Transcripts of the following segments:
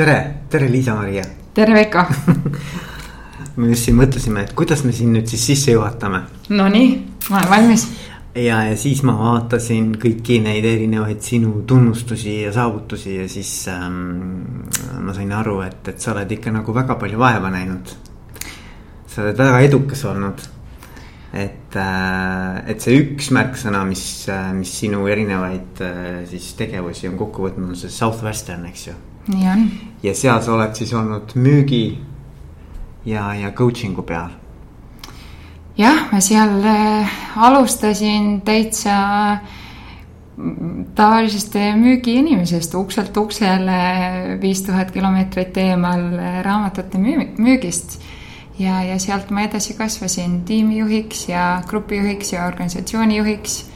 tere, tere, Liisa-Maria. tere, Veiko me just siin mõtlesime, et kuidas me siin nüüd siis sisse juhatame. Nonii, ma olen valmis. ja, ja siis ma vaatasin kõiki neid erinevaid sinu tunnustusi ja saavutusi ja siis ähm, ma sain aru, et, et sa oled ikka nagu väga palju vaeva näinud. sa oled väga edukas olnud. et äh,, et see üks märksõna, mis, mis sinu erinevaid äh, siis tegevusi on kokku võtnud, on see Southwestern, eks ju nii on. ja seal sa oled siis olnud müügi ja, ja coaching'u peal. jah, ma seal äh, alustasin täitsa tavalisest müügiinimesest ukselt uksele viis tuhat kilomeetrit eemal raamatute müügist. ja, ja sealt ma edasi kasvasin tiimijuhiks ja grupijuhiks ja organisatsioonijuhiks.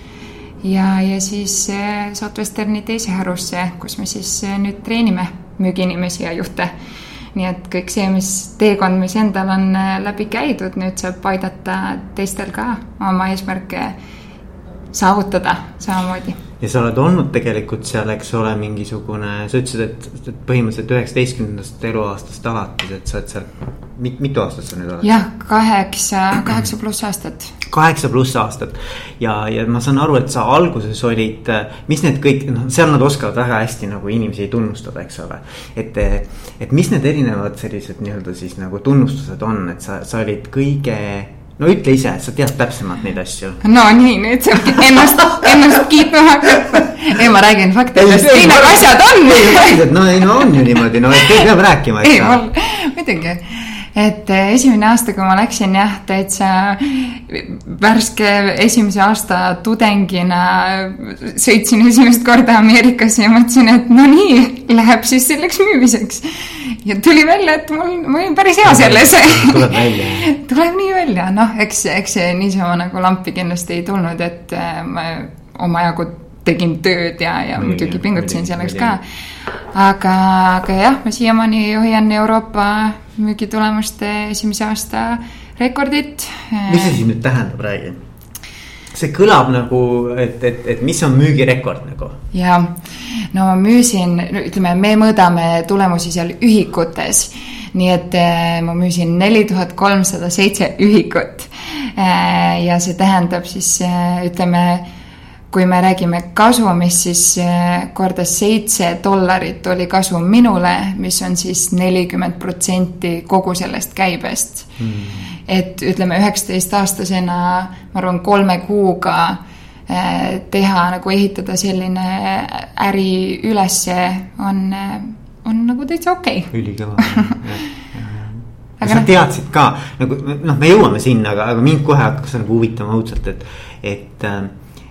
Ja, ja siis äh, Southwesterni teise harusse, kus me siis äh, nüüd treenime müügiinimesi ja juhte. nii et kõik see, mis teekond, mis endal on äh, läbi käidud, nüüd saab aidata teistel ka oma eesmärke saavutada samamoodi. Ja sa oled olnud tegelikult seal, eks ole, mingisugune, sa ütlesid, et, et põhimõtteliselt üheksateistkümnendast eluaastast alates, et sa oled seal mit,, mitu aastat sa nüüd oled? jah, kaheksa, kaheksa pluss aastat kaheksa pluss aastat. ja, ja ma saan aru, et sa alguses olid, mis need kõik, noh, seal nad oskavad väga hästi nagu inimesi tunnustada, eks ole. et, et mis need erinevad sellised nii-öelda siis nagu tunnustused on, et sa, sa olid kõige no ütle ise, sa tead täpsemalt neid asju. no nii, nüüd saab ennast, ennast kiitma hakata. ei, ma räägin faktidest, nii nagu asjad on. no ei, no on ju niimoodi, no et peab rääkima. ei, muidugi et eh, esimene aasta, kui ma läksin jah, täitsa värske esimese aasta tudengina sõitsin esimest korda Ameerikasse ja mõtlesin, et no nii, läheb siis selleks müümiseks. Ja tuli välja, et mul, ma olin päris hea selles. tuleb välja tuleb nii välja, noh, eks, eks see niisama nagu lampi kindlasti ei tulnud, et eh, ma omajagu tegin tööd ja, ja muidugi pingutasin selleks ka. aga, aga jah, ma siiamaani hoian Euroopa müügitulemuste esimese aasta rekordit. mis see siis nüüd tähendab, räägi see kõlab nagu, et, et, et mis on müügirekord nagu? ja, no ma müüsin, ütleme, me mõõdame tulemusi seal ühikutes. nii et eh, ma müüsin neli tuhat kolmsada seitse ühikut. Eh, ja see tähendab siis eh, ütleme kui me räägime kasumist, siis korda seitse dollarit oli kasum minule, mis on siis nelikümmend protsenti kogu sellest käibest mm.. et ütleme, üheksateistaastasena, ma arvan, kolme kuuga teha nagu ehitada selline äri ülesse on, on nagu täitsa okei okay.. ülikõva aga sa noh. teadsid ka nagu noh, me jõuame sinna, aga, aga mind kohe hakkas nagu huvitama õudselt, et, et äh,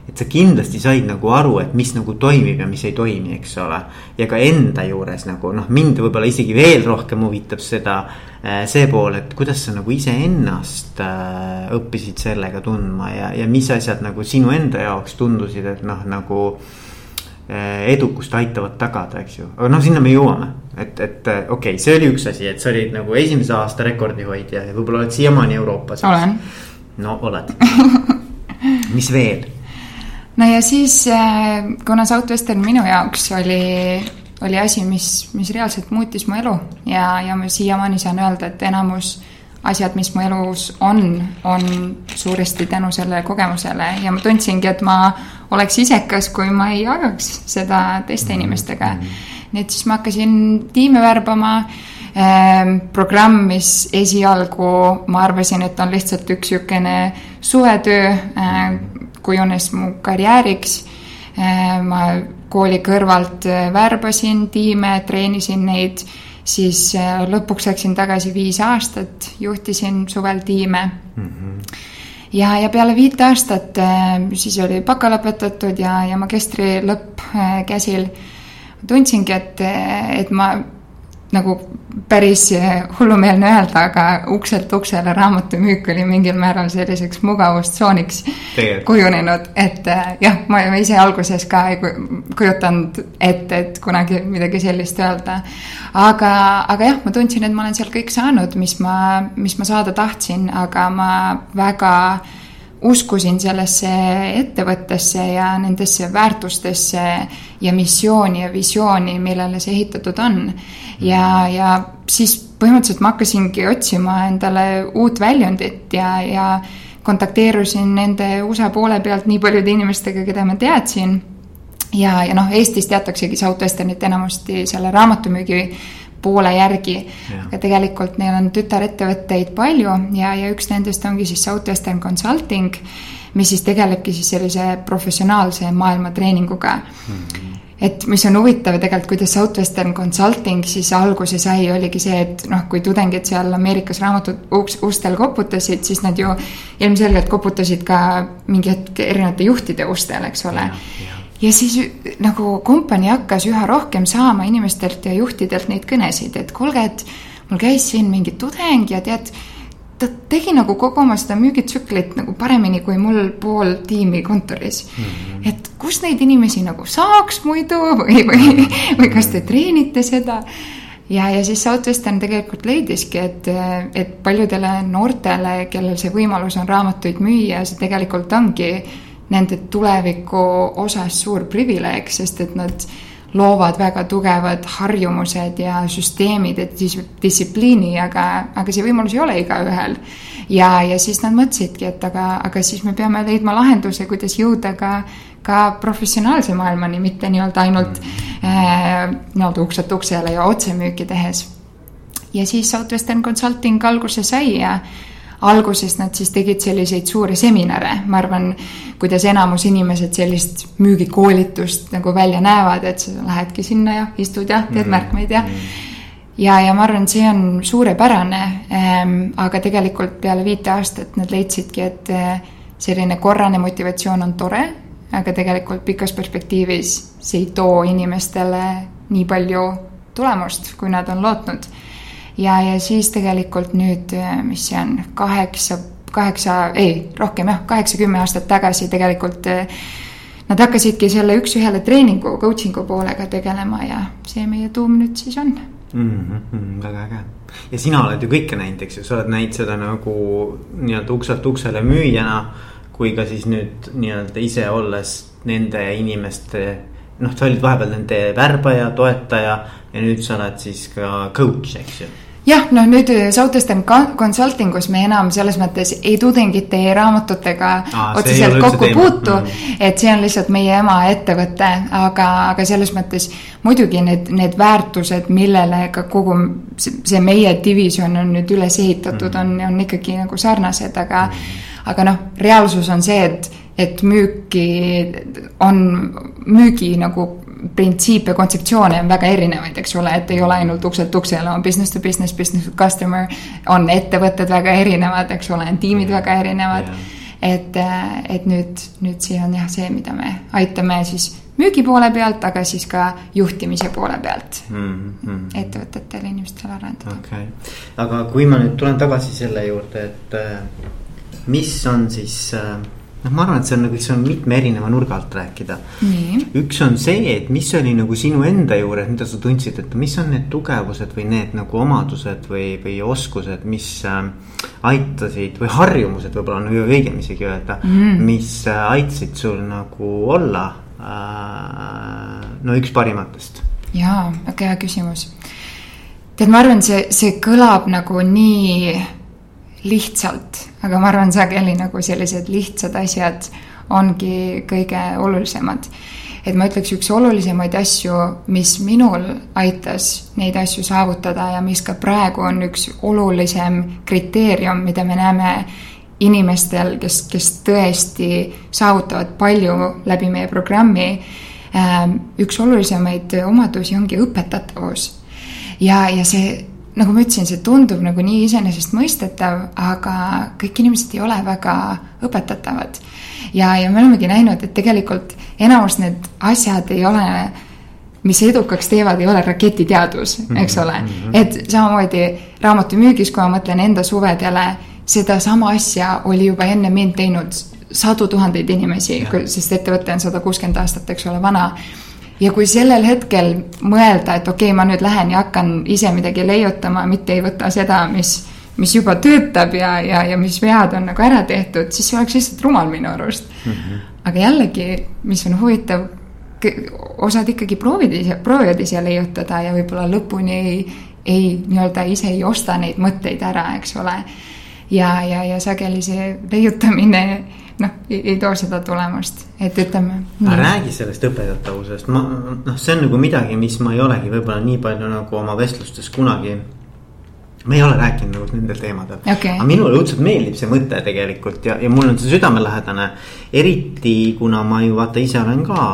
et sa kindlasti said nagu aru, et mis nagu toimib ja mis ei toimi, eks ole. ja ka enda juures nagu noh, mind võib-olla isegi veel rohkem huvitab seda, äh, see pool, et kuidas sa nagu iseennast äh, õppisid sellega tundma ja, ja mis asjad nagu sinu enda jaoks tundusid, et noh, nagu äh, edukust aitavad tagada, eks ju, aga noh, sinna me jõuame. et, et okei okay,, see oli üks asi, et sa olid nagu esimese aasta rekordihoidja ja võib-olla oled siiamaani Euroopas. olen. no oled mis veel? no ja siis, äh, kuna Southwestern minu jaoks oli, oli asi, mis, mis reaalselt muutis mu elu ja, ja ma siiamaani saan öelda, et enamus asjad, mis mu elus on, on suuresti tänu sellele kogemusele ja ma tundsingi, et ma oleks isekas, kui ma ei jagaks seda teiste inimestega. nii et siis ma hakkasin tiime värbama ähm, programm, mis esialgu ma arvasin, et on lihtsalt üks niisugune suvetöö äh, kujunes mu karjääriks. Äh, ma kooli kõrvalt äh, värbasin tiime, treenisin neid, siis äh, lõpuks läksin tagasi viis aastat, juhtisin suvel tiime mm. -hmm ja, ja peale viit aastat siis oli baka lõpetatud ja, ja magistri lõpp käsil. tundsingi, et, et ma nagu päris hullumeelne öelda, aga ukselt uksele raamatumüük oli mingil määral selliseks mugavustsooniks kujunenud, et äh, jah, ma ise alguses ka ei kujutanud ette, et kunagi midagi sellist öelda. aga, aga jah, ma tundsin, et ma olen seal kõik saanud, mis ma, mis ma saada tahtsin, aga ma väga uskusin sellesse ettevõttesse ja nendesse väärtustesse ja missiooni ja visiooni, millele see ehitatud on. ja, ja siis põhimõtteliselt ma hakkasingi otsima endale uut väljundit ja, ja kontakteerusin nende USA poole pealt nii paljude inimestega, keda ma teadsin. ja, ja noh, Eestis teataksegi Southwesternit enamasti selle raamatumüügi poole järgi. aga tegelikult neil on tütarettevõtteid palju ja, ja üks nendest ongi siis Southwestern Consulting, mis siis tegelebki siis sellise professionaalse maailma treeninguga mm. -hmm et mis on huvitav tegelikult, kuidas Southwestern Consulting siis alguse sai, oligi see, et noh, kui tudengid seal Ameerikas raamatud uks, ustel koputasid, siis nad ju ilmselgelt koputasid ka mingi hetk erinevate juhtide ustel, eks ole ja siis nagu kompanii hakkas üha rohkem saama inimestelt ja juhtidelt neid kõnesid, et kuulge, et mul käis siin mingi tudeng ja tead, ta tegi nagu kogu oma seda müügitsüklit nagu paremini kui mul pool tiimi kontoris mm. -hmm. et kus neid inimesi nagu saaks muidu või, või, või kas te treenite seda ja, ja siis Southwestern tegelikult leidiski, et, et paljudele noortele, kellel see võimalus on raamatuid müüa, see tegelikult ongi nende tuleviku osas suur privileeg, sest et nad loovad väga tugevad harjumused ja süsteemid, et siis distsipliini, aga, aga see võimalus ei ole igaühel. ja, ja siis nad mõtlesidki, et aga, aga siis me peame leidma lahenduse, kuidas jõuda ka, ka professionaalse maailmani, mitte nii-öelda ainult äh, nii-öelda ukselt uksele ja otsemüüki tehes. ja siis Southwestern Consulting alguse sai ja alguses nad siis tegid selliseid suuri seminare, ma arvan, kuidas enamus inimesed sellist müügikoolitust nagu välja näevad, et sa lähedki sinna ja istud ja teed mm. märkmeid ja ja, ja ma arvan, see on suurepärane ähm,, aga tegelikult peale viite aastat nad leidsidki, et äh, selline korrane motivatsioon on tore, aga tegelikult pikas perspektiivis see ei too inimestele nii palju tulemust, kui nad on lootnud ja, ja siis tegelikult nüüd, mis see on, kaheksa, kaheksa, ei, rohkem jah, kaheksa-kümme aastat tagasi tegelikult nad hakkasidki selle üks-ühele treeningu, coaching'u poolega tegelema ja see meie tuum nüüd siis on mm. -hmm, väga äge ja sina oled ju kõike näinud, eks ju, sa oled näinud seda nagu nii-öelda ukselt uksele müüjana. kui ka siis nüüd nii-öelda ise olles nende inimeste, noh, sa olid vahepeal nende värbaja, toetaja ja nüüd sa oled siis ka coach, eks ju jah, noh nüüd äh, Southwestern Consulting us me enam selles mõttes ei tudengite, ei raamatutega Aa, otseselt kokku puutu mm.. et see on lihtsalt meie emaettevõte, aga, aga selles mõttes muidugi need, need väärtused, millele ka kogu see meie division on nüüd üles ehitatud mm., on, on ikkagi nagu sarnased, aga mm., aga noh, reaalsus on see, et, et müüki on, müügi nagu printsiip ja kontseptsioone on väga erinevaid, eks ole, et ei ole ainult ukselt uksele, on business to business, business to customer. on ettevõtted väga erinevad, eks ole, on tiimid yeah. väga erinevad yeah.. et, et nüüd, nüüd see on jah see, mida me aitame siis müügi poole pealt, aga siis ka juhtimise poole pealt mm -hmm. ettevõtetel, inimestel arendada. okei okay., aga kui ma nüüd tulen tagasi selle juurde, et mis on siis äh, noh, ma arvan, et see on nagu, see on mitme erineva nurga alt rääkida. üks on see, et mis oli nagu sinu enda juures, mida sa tundsid, et mis on need tugevused või need nagu omadused või, või oskused, mis äh, aitasid või harjumused võib-olla on nagu õigem isegi öelda mm., mis äh, aitasid sul nagu olla äh, no üks parimatest. jaa, väga hea küsimus. tead, ma arvan, see, see kõlab nagu nii lihtsalt, aga ma arvan, sageli nagu sellised lihtsad asjad ongi kõige olulisemad. et ma ütleks, üks olulisemaid asju, mis minul aitas neid asju saavutada ja mis ka praegu on üks olulisem kriteerium, mida me näeme inimestel, kes, kes tõesti saavutavad palju läbi meie programmi. Ähm, üks olulisemaid omadusi ongi õpetatavus ja, ja see nagu ma ütlesin, see tundub nagu nii iseenesestmõistetav, aga kõik inimesed ei ole väga õpetatavad. ja, ja me olemegi näinud, et tegelikult enamus need asjad ei ole, mis edukaks teevad, ei ole raketiteadus, eks ole mm. -hmm. et samamoodi raamatumüügis, kui ma mõtlen enda suvedele, sedasama asja oli juba enne mind teinud sadu tuhandeid inimesi, sest ettevõte on sada kuuskümmend aastat, eks ole, vana ja kui sellel hetkel mõelda, et okei okay,, ma nüüd lähen ja hakkan ise midagi leiutama, mitte ei võta seda, mis mis juba töötab ja, ja, ja mis vead on nagu ära tehtud, siis see oleks lihtsalt rumal minu arust mm. -hmm. aga jällegi, mis on huvitav, osad ikkagi proovid ise, proovivad ise leiutada ja võib-olla lõpuni ei, ei nii-öelda ise ei osta neid mõtteid ära, eks ole. ja, ja, ja sageli see leiutamine noh, ei too seda tulemust, et ütleme. räägi sellest õpetatavusest, ma noh, see on nagu midagi, mis ma ei olegi võib-olla nii palju nagu oma vestlustes kunagi. me ei ole rääkinud nagu nendel teemadel okay., aga minule õudselt meeldib see mõte tegelikult ja, ja mul on see südamelähedane. eriti kuna ma ju vaata ise olen ka,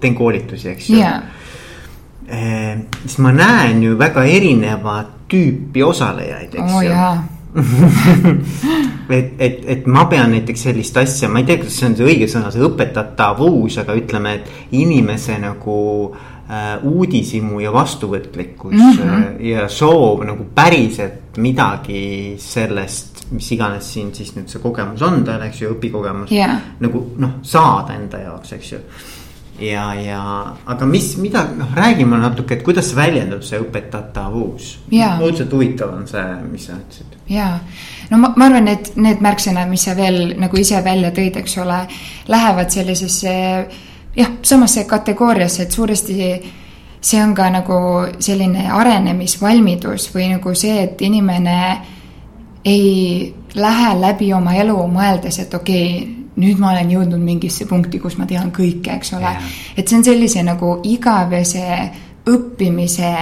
teen koolitusi, eks ju yeah.. siis ma näen ju väga erinevat tüüpi osalejaid, eks oh, ju et, et, et ma pean näiteks sellist asja, ma ei tea, kas see on see õige sõna, see õpetatavus, aga ütleme, et inimese nagu äh, uudishimu ja vastuvõtlikkus mm -hmm. ja soov nagu päriselt midagi sellest, mis iganes siin siis nüüd see kogemus on tal, eks ju, õpikogemus yeah.. nagu noh, saada enda jaoks, eks ju ja, ja aga mis, mida, noh, räägi mulle natuke, et kuidas väljendub see õpetatavus? õudselt huvitav on see, mis sa ütlesid. ja, no ma, ma arvan, et need märksõnad, mis sa veel nagu ise välja tõid, eks ole, lähevad sellisesse jah, samasse kategooriasse, et suuresti see on ka nagu selline arenemisvalmidus või nagu see, et inimene ei lähe läbi oma elu mõeldes, et okei okay,, nüüd ma olen jõudnud mingisse punkti, kus ma tean kõike, eks ole. et see on sellise nagu igavese õppimise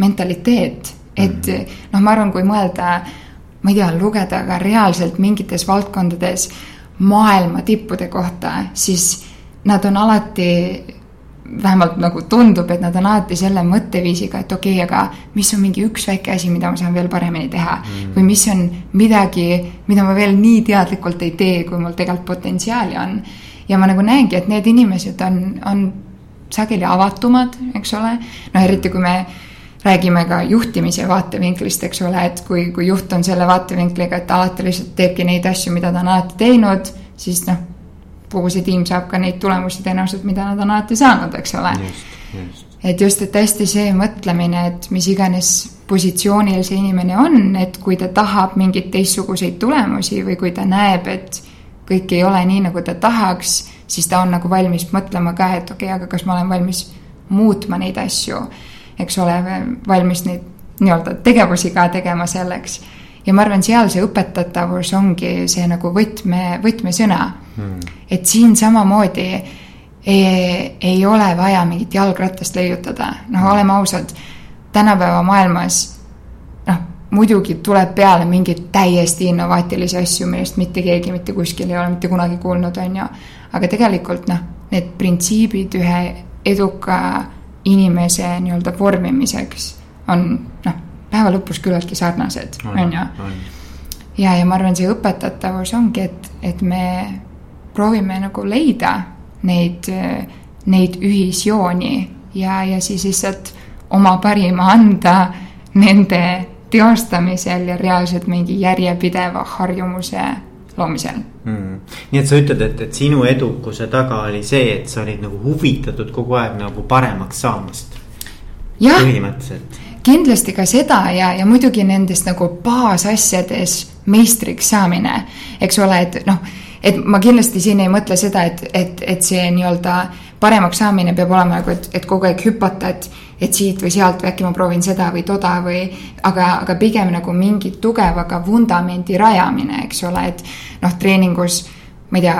mentaliteet, et mm. noh, ma arvan, kui mõelda, ma ei tea, lugeda ka reaalselt mingites valdkondades maailma tippude kohta, siis nad on alati vähemalt nagu tundub, et nad on alati selle mõtteviisiga, et okei okay,, aga mis on mingi üks väike asi, mida ma saan veel paremini teha mm.. või mis on midagi, mida ma veel nii teadlikult ei tee, kui mul tegelikult potentsiaali on. ja ma nagu näengi, et need inimesed on, on sageli avatumad, eks ole. no eriti, kui me räägime ka juhtimise vaatevinklist, eks ole, et kui, kui juht on selle vaatevinkliga, et alati lihtsalt teebki neid asju, mida ta on alati teinud, siis noh kogu see tiim saab ka neid tulemusi tõenäoliselt, mida nad on alati saanud, eks ole. et just, et hästi see mõtlemine, et mis iganes positsioonil see inimene on, et kui ta tahab mingeid teistsuguseid tulemusi või kui ta näeb, et kõik ei ole nii, nagu ta tahaks, siis ta on nagu valmis mõtlema ka, et okei okay,, aga kas ma olen valmis muutma neid asju, eks ole, valmis neid nii-öelda tegevusi ka tegema selleks ja ma arvan, seal see õpetatavus ongi see nagu võtme, võtmesõna. Hmm.. et siin samamoodi ei, ei ole vaja mingit jalgratast leiutada, noh oleme ausad, tänapäeva maailmas noh, muidugi tuleb peale mingeid täiesti innovaatilisi asju, millest mitte keegi mitte kuskil ei ole mitte kunagi kuulnud, on ju. aga tegelikult noh, need printsiibid ühe eduka inimese nii-öelda vormimiseks on päeva lõpus küllaltki sarnased, on ju. ja, ja ma arvan, see õpetatavus ongi, et, et me proovime nagu leida neid, neid ühisjooni ja, ja siis lihtsalt oma parima anda nende teostamisel ja reaalselt mingi järjepideva harjumuse loomisel. Mm.. nii et sa ütled, et, et sinu edukuse taga oli see, et sa olid nagu huvitatud kogu aeg nagu paremaks saamast. põhimõtteliselt kindlasti ka seda ja, ja muidugi nendes nagu baasasjades meistriks saamine, eks ole, et noh, et ma kindlasti siin ei mõtle seda, et, et, et see nii-öelda paremaks saamine peab olema nagu, et, et kogu aeg hüpata, et, et siit või sealt või äkki ma proovin seda või toda või, aga, aga pigem nagu mingi tugeva ka vundamendi rajamine, eks ole, et noh, treeningus ma ei tea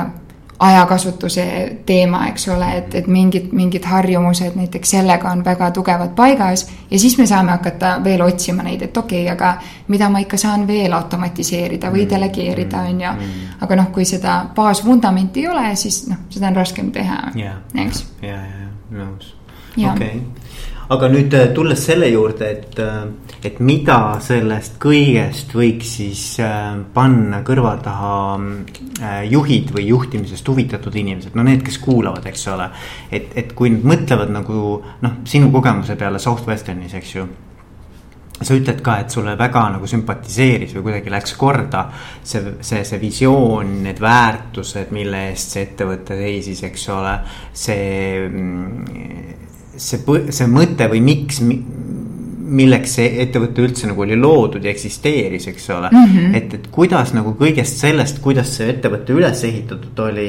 ajakasutuse teema, eks ole, et, et mingid, mingid harjumused näiteks sellega on väga tugevad paigas ja siis me saame hakata veel otsima neid, et okei okay,, aga mida ma ikka saan veel automatiseerida või mm. delegeerida, on ju. Mm. aga noh, kui seda baasvundamenti ei ole, siis noh, seda on raskem teha yeah., eks. ja, ja, ja nõus, okei okay aga nüüd äh, tulles selle juurde, et, äh, et mida sellest kõigest võiks siis äh, panna kõrva taha juhid või juhtimisest huvitatud inimesed, no need, kes kuulavad, eks ole. et, et kui nad mõtlevad nagu noh, sinu kogemuse peale Southwesternis, eks ju sa ütled ka, et sulle väga nagu sümpatiseeris või kuidagi läks korda see, see, see visioon, need väärtused, mille eest see ettevõte seisis, eks ole. see mm, see, see mõte või miks, milleks see ettevõte üldse nagu oli loodud ja eksisteeris, eks ole mm. -hmm. et, et kuidas nagu kõigest sellest, kuidas see ettevõte üles ehitatud oli,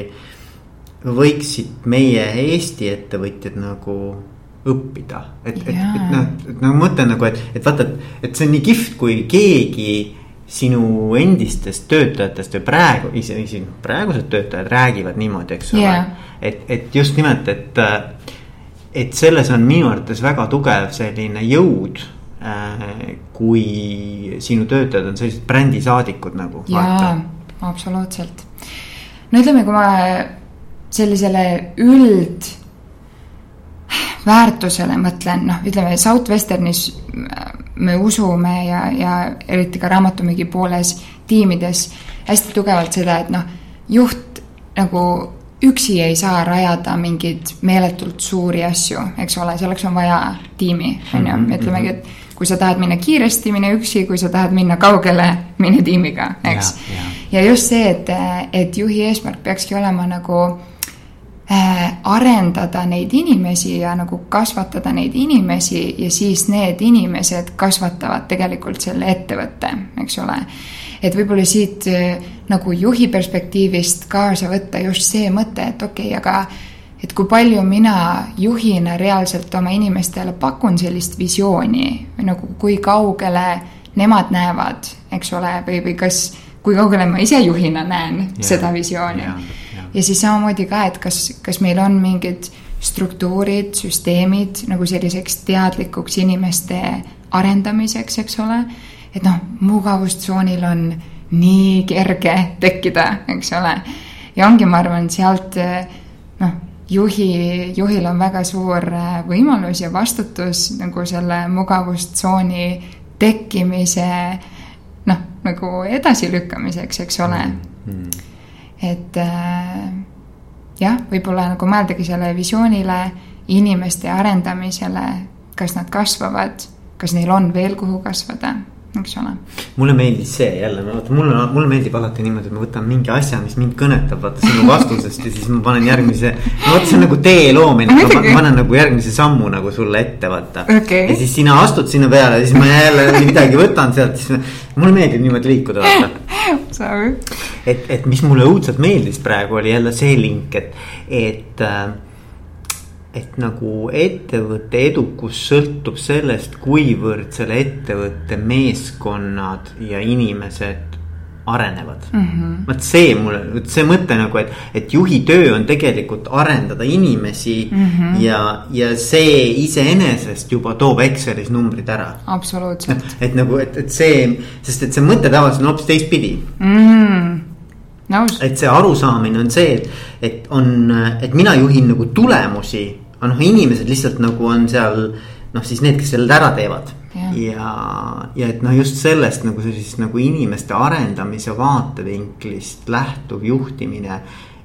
võiksid meie Eesti ettevõtjad nagu õppida. et, et, et noh, et nagu ma mõtlen nagu, et, et vaata, et, et see on nii kihvt, kui keegi sinu endistest töötajatest või praegu, isegi praegused töötajad räägivad niimoodi, eks ole yeah.. et, et just nimelt, et et selles on minu arvates väga tugev selline jõud äh,. kui sinu töötajad on sellised brändisaadikud nagu. jaa, absoluutselt. no ütleme, kui ma sellisele üld väärtusele mõtlen, noh, ütleme Southwesternis me usume ja, ja eriti ka raamatumüügi pooles tiimides hästi tugevalt seda, et noh, juht nagu üksi ei saa rajada mingeid meeletult suuri asju, eks ole, selleks on vaja tiimi, on ju, mhm, ütlemegi, et kui sa tahad minna kiiresti, mine üksi, kui sa tahad minna kaugele, mine tiimiga, eks. ja just see, et, et juhi eesmärk peakski olema nagu äh, arendada neid inimesi ja nagu kasvatada neid inimesi ja siis need inimesed kasvatavad tegelikult selle ettevõtte, eks ole et võib-olla siit äh, nagu juhi perspektiivist kaasa võtta just see mõte, et okei okay,, aga et kui palju mina juhina reaalselt oma inimestele pakun sellist visiooni või nagu kui kaugele nemad näevad, eks ole, või, või kas, kui kaugele ma ise juhina näen yeah, seda visiooni yeah,. Yeah. ja siis samamoodi ka, et kas, kas meil on mingid struktuurid, süsteemid nagu selliseks teadlikuks inimeste arendamiseks, eks ole et noh, mugavustsoonil on nii kerge tekkida, eks ole. ja ongi, ma arvan, sealt noh, juhi, juhil on väga suur äh, võimalus ja vastutus nagu selle mugavustsooni tekkimise noh, nagu edasilükkamiseks, eks ole mm. -hmm. et äh, jah, võib-olla nagu mõeldagi selle visioonile, inimeste arendamisele, kas nad kasvavad, kas neil on veel kuhu kasvada eks ole. mulle meeldis see jälle, vaata mulle, mulle meeldib alati niimoodi, et ma võtan mingi asja, mis mind kõnetab, vaata sinu vastusest ja siis ma panen järgmise. no vot, see on nagu tee loomine, ma panen nagu järgmise sammu nagu sulle ette, vaata okay.. ja siis sina astud sinna peale siis ma jälle midagi võtan sealt, siis mulle meeldib niimoodi liikuda, vaata. et, et mis mulle õudselt meeldis praegu oli jälle see link, et, et äh, et nagu ettevõtte edukus sõltub sellest, kuivõrd selle ettevõtte meeskonnad ja inimesed arenevad mm. -hmm. vot see mulle, vot see mõte nagu, et, et juhi töö on tegelikult arendada inimesi mm. -hmm. ja, ja see iseenesest juba toob Excelis numbrid ära. absoluutselt. et nagu, et, et see, sest et see mõte tavaliselt on hoopis teistpidi mm. -hmm. Nõus. et see arusaamine on see, et, et on, et mina juhin nagu tulemusi aga noh, inimesed lihtsalt nagu on seal noh, siis need, kes selle ära teevad. ja, ja, ja et noh, just sellest nagu sellisest nagu inimeste arendamise vaatevinklist lähtuv juhtimine.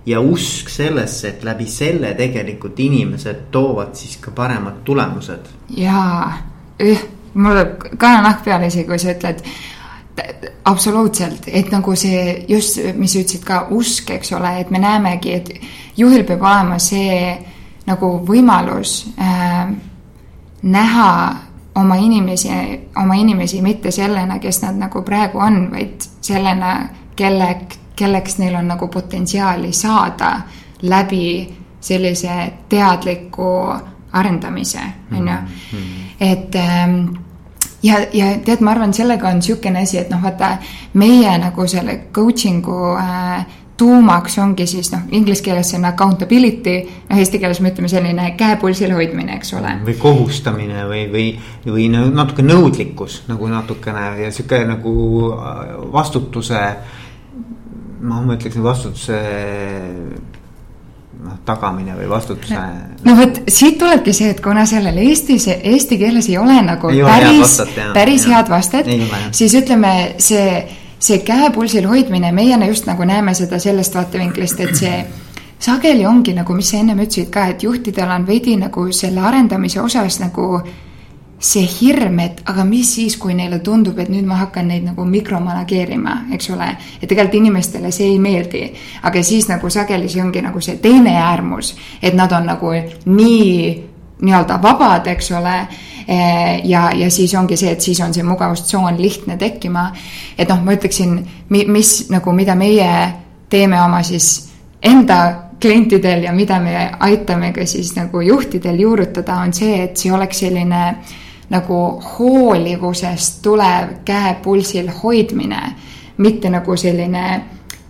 ja usk sellesse, et läbi selle tegelikult inimesed toovad siis ka paremad tulemused. jaa, mul tuleb kananahk peale isegi, kui sa ütled absoluutselt, et nagu see just, mis sa ütlesid ka usk, eks ole, et me näemegi, et juhil peab olema see nagu võimalus äh, näha oma inimesi, oma inimesi mitte sellena, kes nad nagu praegu on, vaid sellena, kelle, kelleks neil on nagu potentsiaali saada läbi sellise teadliku arendamise, on ju. Mm-hmm. et ähm, ja, ja tead, ma arvan, sellega on niisugune asi, et noh, vaata meie nagu selle coaching'u äh, tuumaks ongi siis noh, inglise keeles see on accountability, noh eesti keeles me ütleme selline käe pulsil hoidmine, eks ole. või kohustamine või, või, või natuke nõudlikkus nagu natukene ja sihuke nagu äh, vastutuse. noh, ma ütleksin vastutuse noh, tagamine või vastutuse. no vot, siit tulebki see, et kuna sellel Eestis, eesti keeles ei ole nagu ei päris, päris head vastet, siis ütleme, see see käe pulsil hoidmine, meiena just nagu näeme seda sellest vaatevinklist, et see sageli ongi nagu, mis sa ennem ütlesid ka, et juhtidel on veidi nagu selle arendamise osas nagu see hirm, et aga mis siis, kui neile tundub, et nüüd ma hakkan neid nagu mikromanageerima, eks ole. et tegelikult inimestele see ei meeldi, aga siis nagu sageli see ongi nagu see teine äärmus, et nad on nagu nii nii-öelda vabad, eks ole ja, ja siis ongi see, et siis on see mugavustsoon lihtne tekkima. et noh, ma ütleksin, mis nagu, mida meie teeme oma siis enda klientidel ja mida me aitame ka siis nagu juhtidel juurutada, on see, et see oleks selline nagu hoolivusest tulev käe pulsil hoidmine, mitte nagu selline,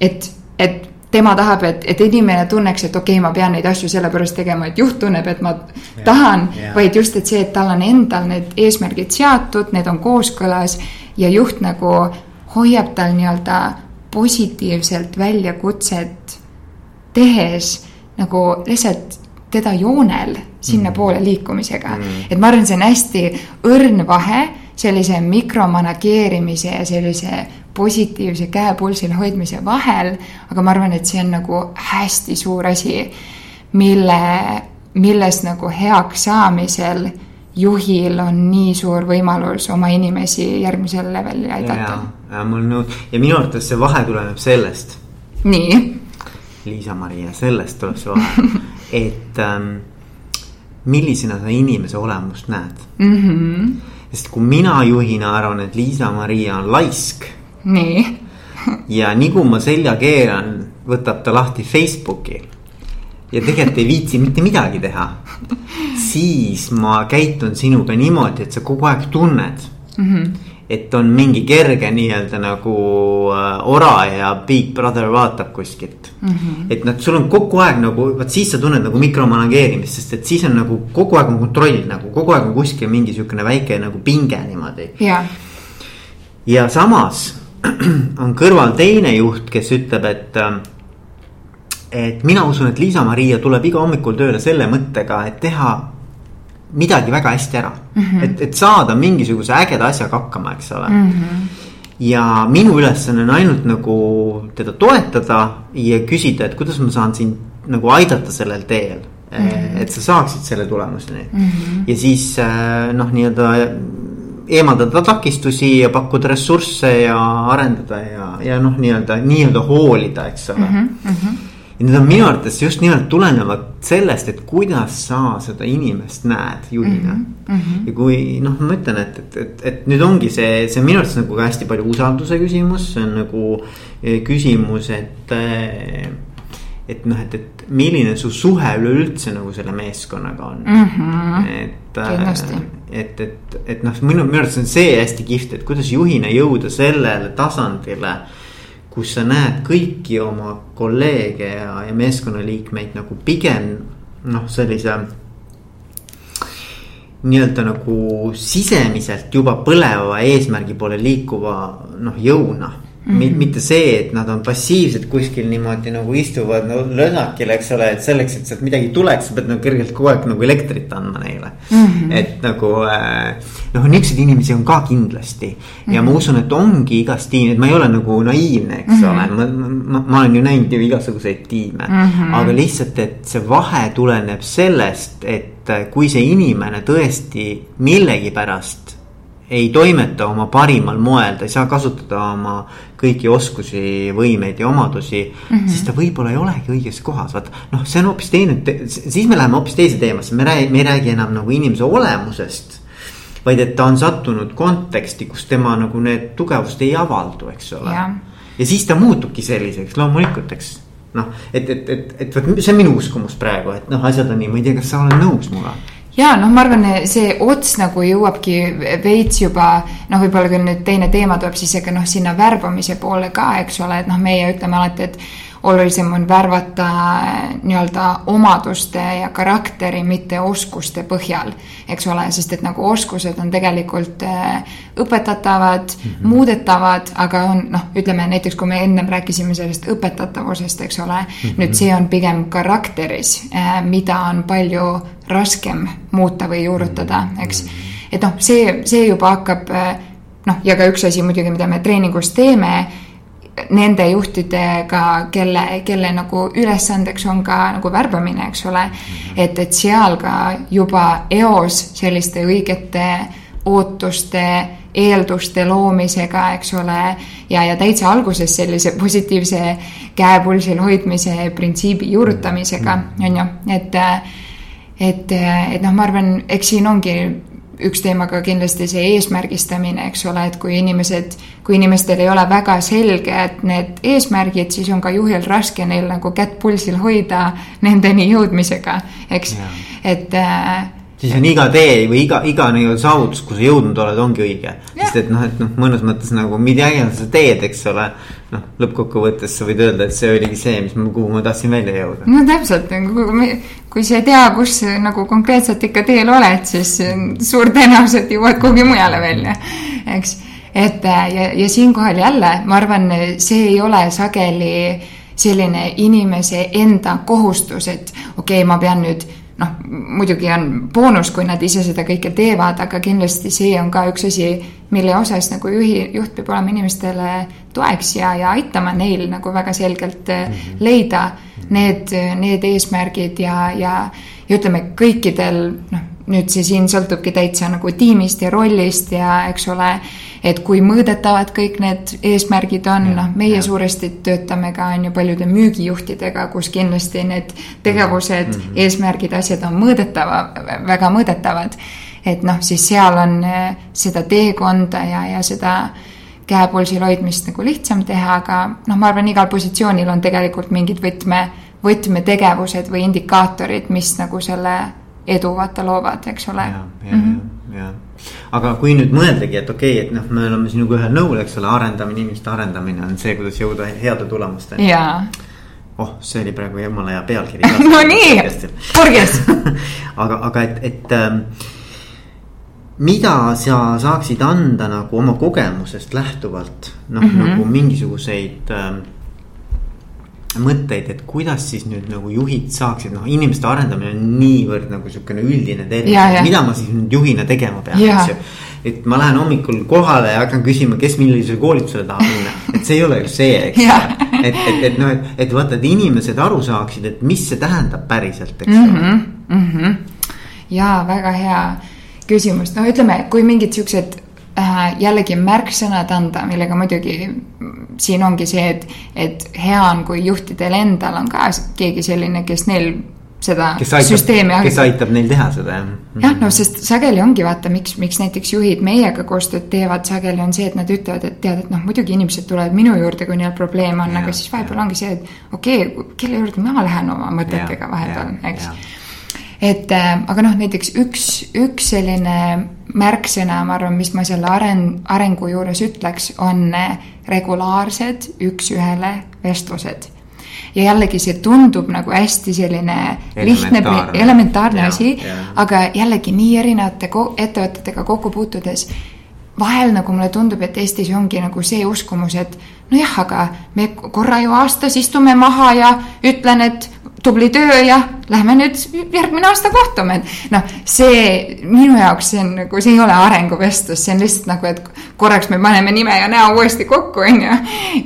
et, et tema tahab, et, et inimene tunneks, et okei okay,, ma pean neid asju sellepärast tegema, et juht tunneb, et ma ja, tahan, vaid just, et see, et tal on endal need eesmärgid seatud, need on kooskõlas ja juht nagu hoiab tal nii-öelda positiivselt väljakutset tehes nagu lihtsalt teda joonel sinnapoole mm. liikumisega. Mm.. et ma arvan, see on hästi õrn vahe sellise mikromanageerimise ja sellise positiivse käe pulsil hoidmise vahel, aga ma arvan, et see on nagu hästi suur asi, mille, milles nagu heaks saamisel juhil on nii suur võimalus oma inimesi järgmisele levelile aidata. ja mul nõus ja minu arvates see vahe tuleneb sellest. nii. Liisa-Maria, sellest tuleb see vahe, et ähm, millisena sa inimese olemust näed mm. -hmm. sest kui mina juhina arvan, et Liisa-Maria on laisk nii ja nii kui ma selja keeran, võtab ta lahti Facebooki ja tegelikult ei viitsi mitte midagi teha. siis ma käitun sinuga niimoodi, et sa kogu aeg tunned mm. -hmm. et on mingi kerge nii-öelda nagu äh, ora ja Big Brother vaatab kuskilt mm. -hmm. et noh, sul on kogu aeg nagu, vot siis sa tunned nagu mikromanageerimist, sest et siis on nagu kogu aeg on kontroll nagu kogu aeg on kuskil mingi sihukene väike nagu pinge niimoodi. ja samas on kõrval teine juht, kes ütleb, et. Ähm, et mina usun, et Liisa-Maria tuleb iga hommikul tööle selle mõttega, et teha midagi väga hästi ära mm. -hmm. et, et saada mingisuguse ägeda asjaga hakkama, eks ole mm. -hmm. ja minu ülesanne on ainult nagu teda toetada ja küsida, et kuidas ma saan sind nagu aidata sellel teel mm. -hmm. et sa saaksid selle tulemuseni mm. -hmm. ja siis äh, noh, nii-öelda eemaldada takistusi ja pakkuda ressursse ja arendada ja, ja noh, nii-öelda, nii-öelda hoolida, eks ole mm. -hmm. ja need on minu arvates just nimelt tulenevad sellest, et kuidas sa seda inimest näed juhina mm. -hmm. ja kui noh, ma ütlen, et, et, et, et nüüd ongi see, see on minu arvates nagu ka hästi palju usalduse küsimus, see on nagu eh, küsimus, et eh, et noh, et, et milline su suhe üleüldse nagu selle meeskonnaga on mm. -hmm. et, äh, et, et, et noh, minu, minu arvates on see hästi kihvt, et kuidas juhina jõuda sellele tasandile. kus sa näed kõiki oma kolleege ja, ja meeskonnaliikmeid nagu pigem noh, sellise nii-öelda nagu sisemiselt juba põleva eesmärgi poole liikuva noh, jõuna Mm -hmm. mitte see, et nad on passiivsed kuskil niimoodi nagu istuvad no, lösakil, eks ole, et selleks, et sealt midagi tuleks, sa pead nagu kergelt kogu aeg nagu elektrit andma neile mm. -hmm. et nagu äh, noh, niisuguseid inimesi on ka kindlasti mm -hmm. ja ma usun, et ongi igas tiimis, et ma ei ole nagu naiivne, eks mm -hmm. ole, ma, ma, ma olen ju näinud ju igasuguseid tiime mm. -hmm. aga lihtsalt, et see vahe tuleneb sellest, et kui see inimene tõesti millegipärast ei toimeta oma parimal moel, ta ei saa kasutada oma kõiki oskusi, võimeid ja omadusi mm. -hmm. siis ta võib-olla ei olegi õiges kohas, vaata noh, see on hoopis teine, siis me läheme hoopis teise teemasse, me räägime, me ei räägi enam nagu inimese olemusest. vaid et ta on sattunud konteksti, kus tema nagu need tugevused ei avaldu, eks ole. ja siis ta muutubki selliseks loomulikult, eks noh, et, et, et, et vot see on minu uskumus praegu, et noh, asjad on nii, ma ei tea, kas sa oled nõus minuga ja noh, ma arvan, see ots nagu jõuabki veits juba noh, võib-olla küll nüüd teine teema tuleb siis, aga noh, sinna värbamise poole ka, eks ole, et noh, meie ütleme alati, et olulisem on värvata nii-öelda omaduste ja karakteri, mitte oskuste põhjal. eks ole, sest et nagu oskused on tegelikult äh, õpetatavad mm, -hmm. muudetavad, aga on noh, ütleme näiteks, kui me ennem rääkisime sellest õpetatavusest, eks ole mm. -hmm. nüüd see on pigem karakteris, äh, mida on palju raskem muuta või juurutada, eks. Mhm. et noh, see, see juba hakkab noh, ja ka üks asi muidugi, mida me treeningus teeme nende juhtidega, kelle, kelle nagu ülesandeks on ka nagu värbamine, eks ole. et, et seal ka juba eos selliste õigete ootuste, eelduste loomisega, eks ole. ja, ja täitsa alguses sellise positiivse käe pulsil hoidmise printsiibi juurutamisega, on ju, et. et, et noh, ma arvan, eks siin ongi üks teema ka kindlasti see eesmärgistamine, eks ole, et kui inimesed, kui inimestel ei ole väga selged need eesmärgid, siis on ka juhil raske neil nagu kätt pulsil hoida nendeni jõudmisega, eks, et äh, siis on iga tee või iga, iga nii-öelda saavutus, kuhu sa jõudnud oled, ongi õige. sest et noh, et noh, mõnes mõttes nagu mida iganes sa teed, eks ole. noh, lõppkokkuvõttes sa võid öelda, et see oligi see, mis ma, kuhu ma tahtsin välja jõuda. no täpselt, kui sa ei tea, kus nagu konkreetselt ikka teel oled, siis suur tõenäoliselt jõuad kuhugi mujale välja, eks. et ja, ja siinkohal jälle, ma arvan, see ei ole sageli selline inimese enda kohustus, et okei okay,, ma pean nüüd noh, muidugi on boonus, kui nad ise seda kõike teevad, aga kindlasti see on ka üks asi, mille osas nagu juhi, juht peab olema inimestele toeks ja, ja aitama neil nagu väga selgelt mm -hmm. leida need, need eesmärgid ja, ja, ja ütleme, kõikidel noh, nüüd see siin sõltubki täitsa nagu tiimist ja rollist ja eks ole et kui mõõdetavad kõik need eesmärgid on, noh, meie ja. suuresti töötame ka on ju paljude müügijuhtidega, kus kindlasti need tegevused mm, -hmm. eesmärgid, asjad on mõõdetava, väga mõõdetavad. et noh, siis seal on eh, seda teekonda ja, ja seda käepulsil hoidmist nagu lihtsam teha, aga noh, ma arvan, igal positsioonil on tegelikult mingid võtme, võtmetegevused või indikaatorid, mis nagu selle edu vaata loovad, eks ole. ja, ja mm, -hmm. ja, ja aga kui nüüd mõeldagi, et okei okay,, et noh, me oleme sinuga ühel nõul, eks ole, arendamine, inimeste arendamine on see, kuidas jõuda heade tulemusteni. jaa oh, see oli praegu jumala hea pealkiri no nii, purgis aga, aga et, et ähm, mida sa saaksid anda nagu oma kogemusest lähtuvalt, noh mm -hmm. nagu mingisuguseid ähm, mõtteid, et kuidas siis nüüd nagu juhid saaksid, noh, inimeste arendamine on niivõrd nagu sihukene üldine termin, mida ma siis nüüd juhina tegema pean, eks ju. et ma lähen hommikul kohale ja hakkan küsima, kes millisele koolitusele tahab minna, et see ei ole ju see, eks ju. et, et, et noh, et, et vaata, et inimesed aru saaksid, et mis see tähendab päriselt, eks ju mm -hmm,. Mm -hmm. ja väga hea küsimus, no ütleme, kui mingid siuksed jällegi märksõnad anda, millega muidugi siin ongi see, et, et hea on, kui juhtidel endal on ka keegi selline, kes neil seda kes aitab, süsteemi kes aitab neil teha seda, jah. jah, no sest sageli ongi vaata, miks, miks näiteks juhid meiega koostööd teevad, sageli on see, et nad ütlevad, et tead, et noh, muidugi inimesed tulevad minu juurde, kui neil probleem on, aga siis vahepeal ongi see, et okei okay,, kelle juurde ma lähen oma mõtetega vahepeal, eks et äh, aga noh, näiteks üks, üks selline märksõna, ma arvan, mis ma selle aren-, arengu juures ütleks, on äh, regulaarsed üks-ühele vestlused. ja jällegi see tundub nagu hästi selline lihtne, elementaarne asi, aga jällegi nii erinevate ettevõtetega kokku puutudes vahel nagu mulle tundub, et Eestis ongi nagu see uskumus, et nojah, aga me korra ju aastas istume maha ja ütlen, et tubli töö ja lähme nüüd järgmine aasta kohtume, et noh, see minu jaoks see on nagu, see ei ole arenguvestlus, see on lihtsalt nagu, et korraks me paneme nime ja näo uuesti kokku, on ju.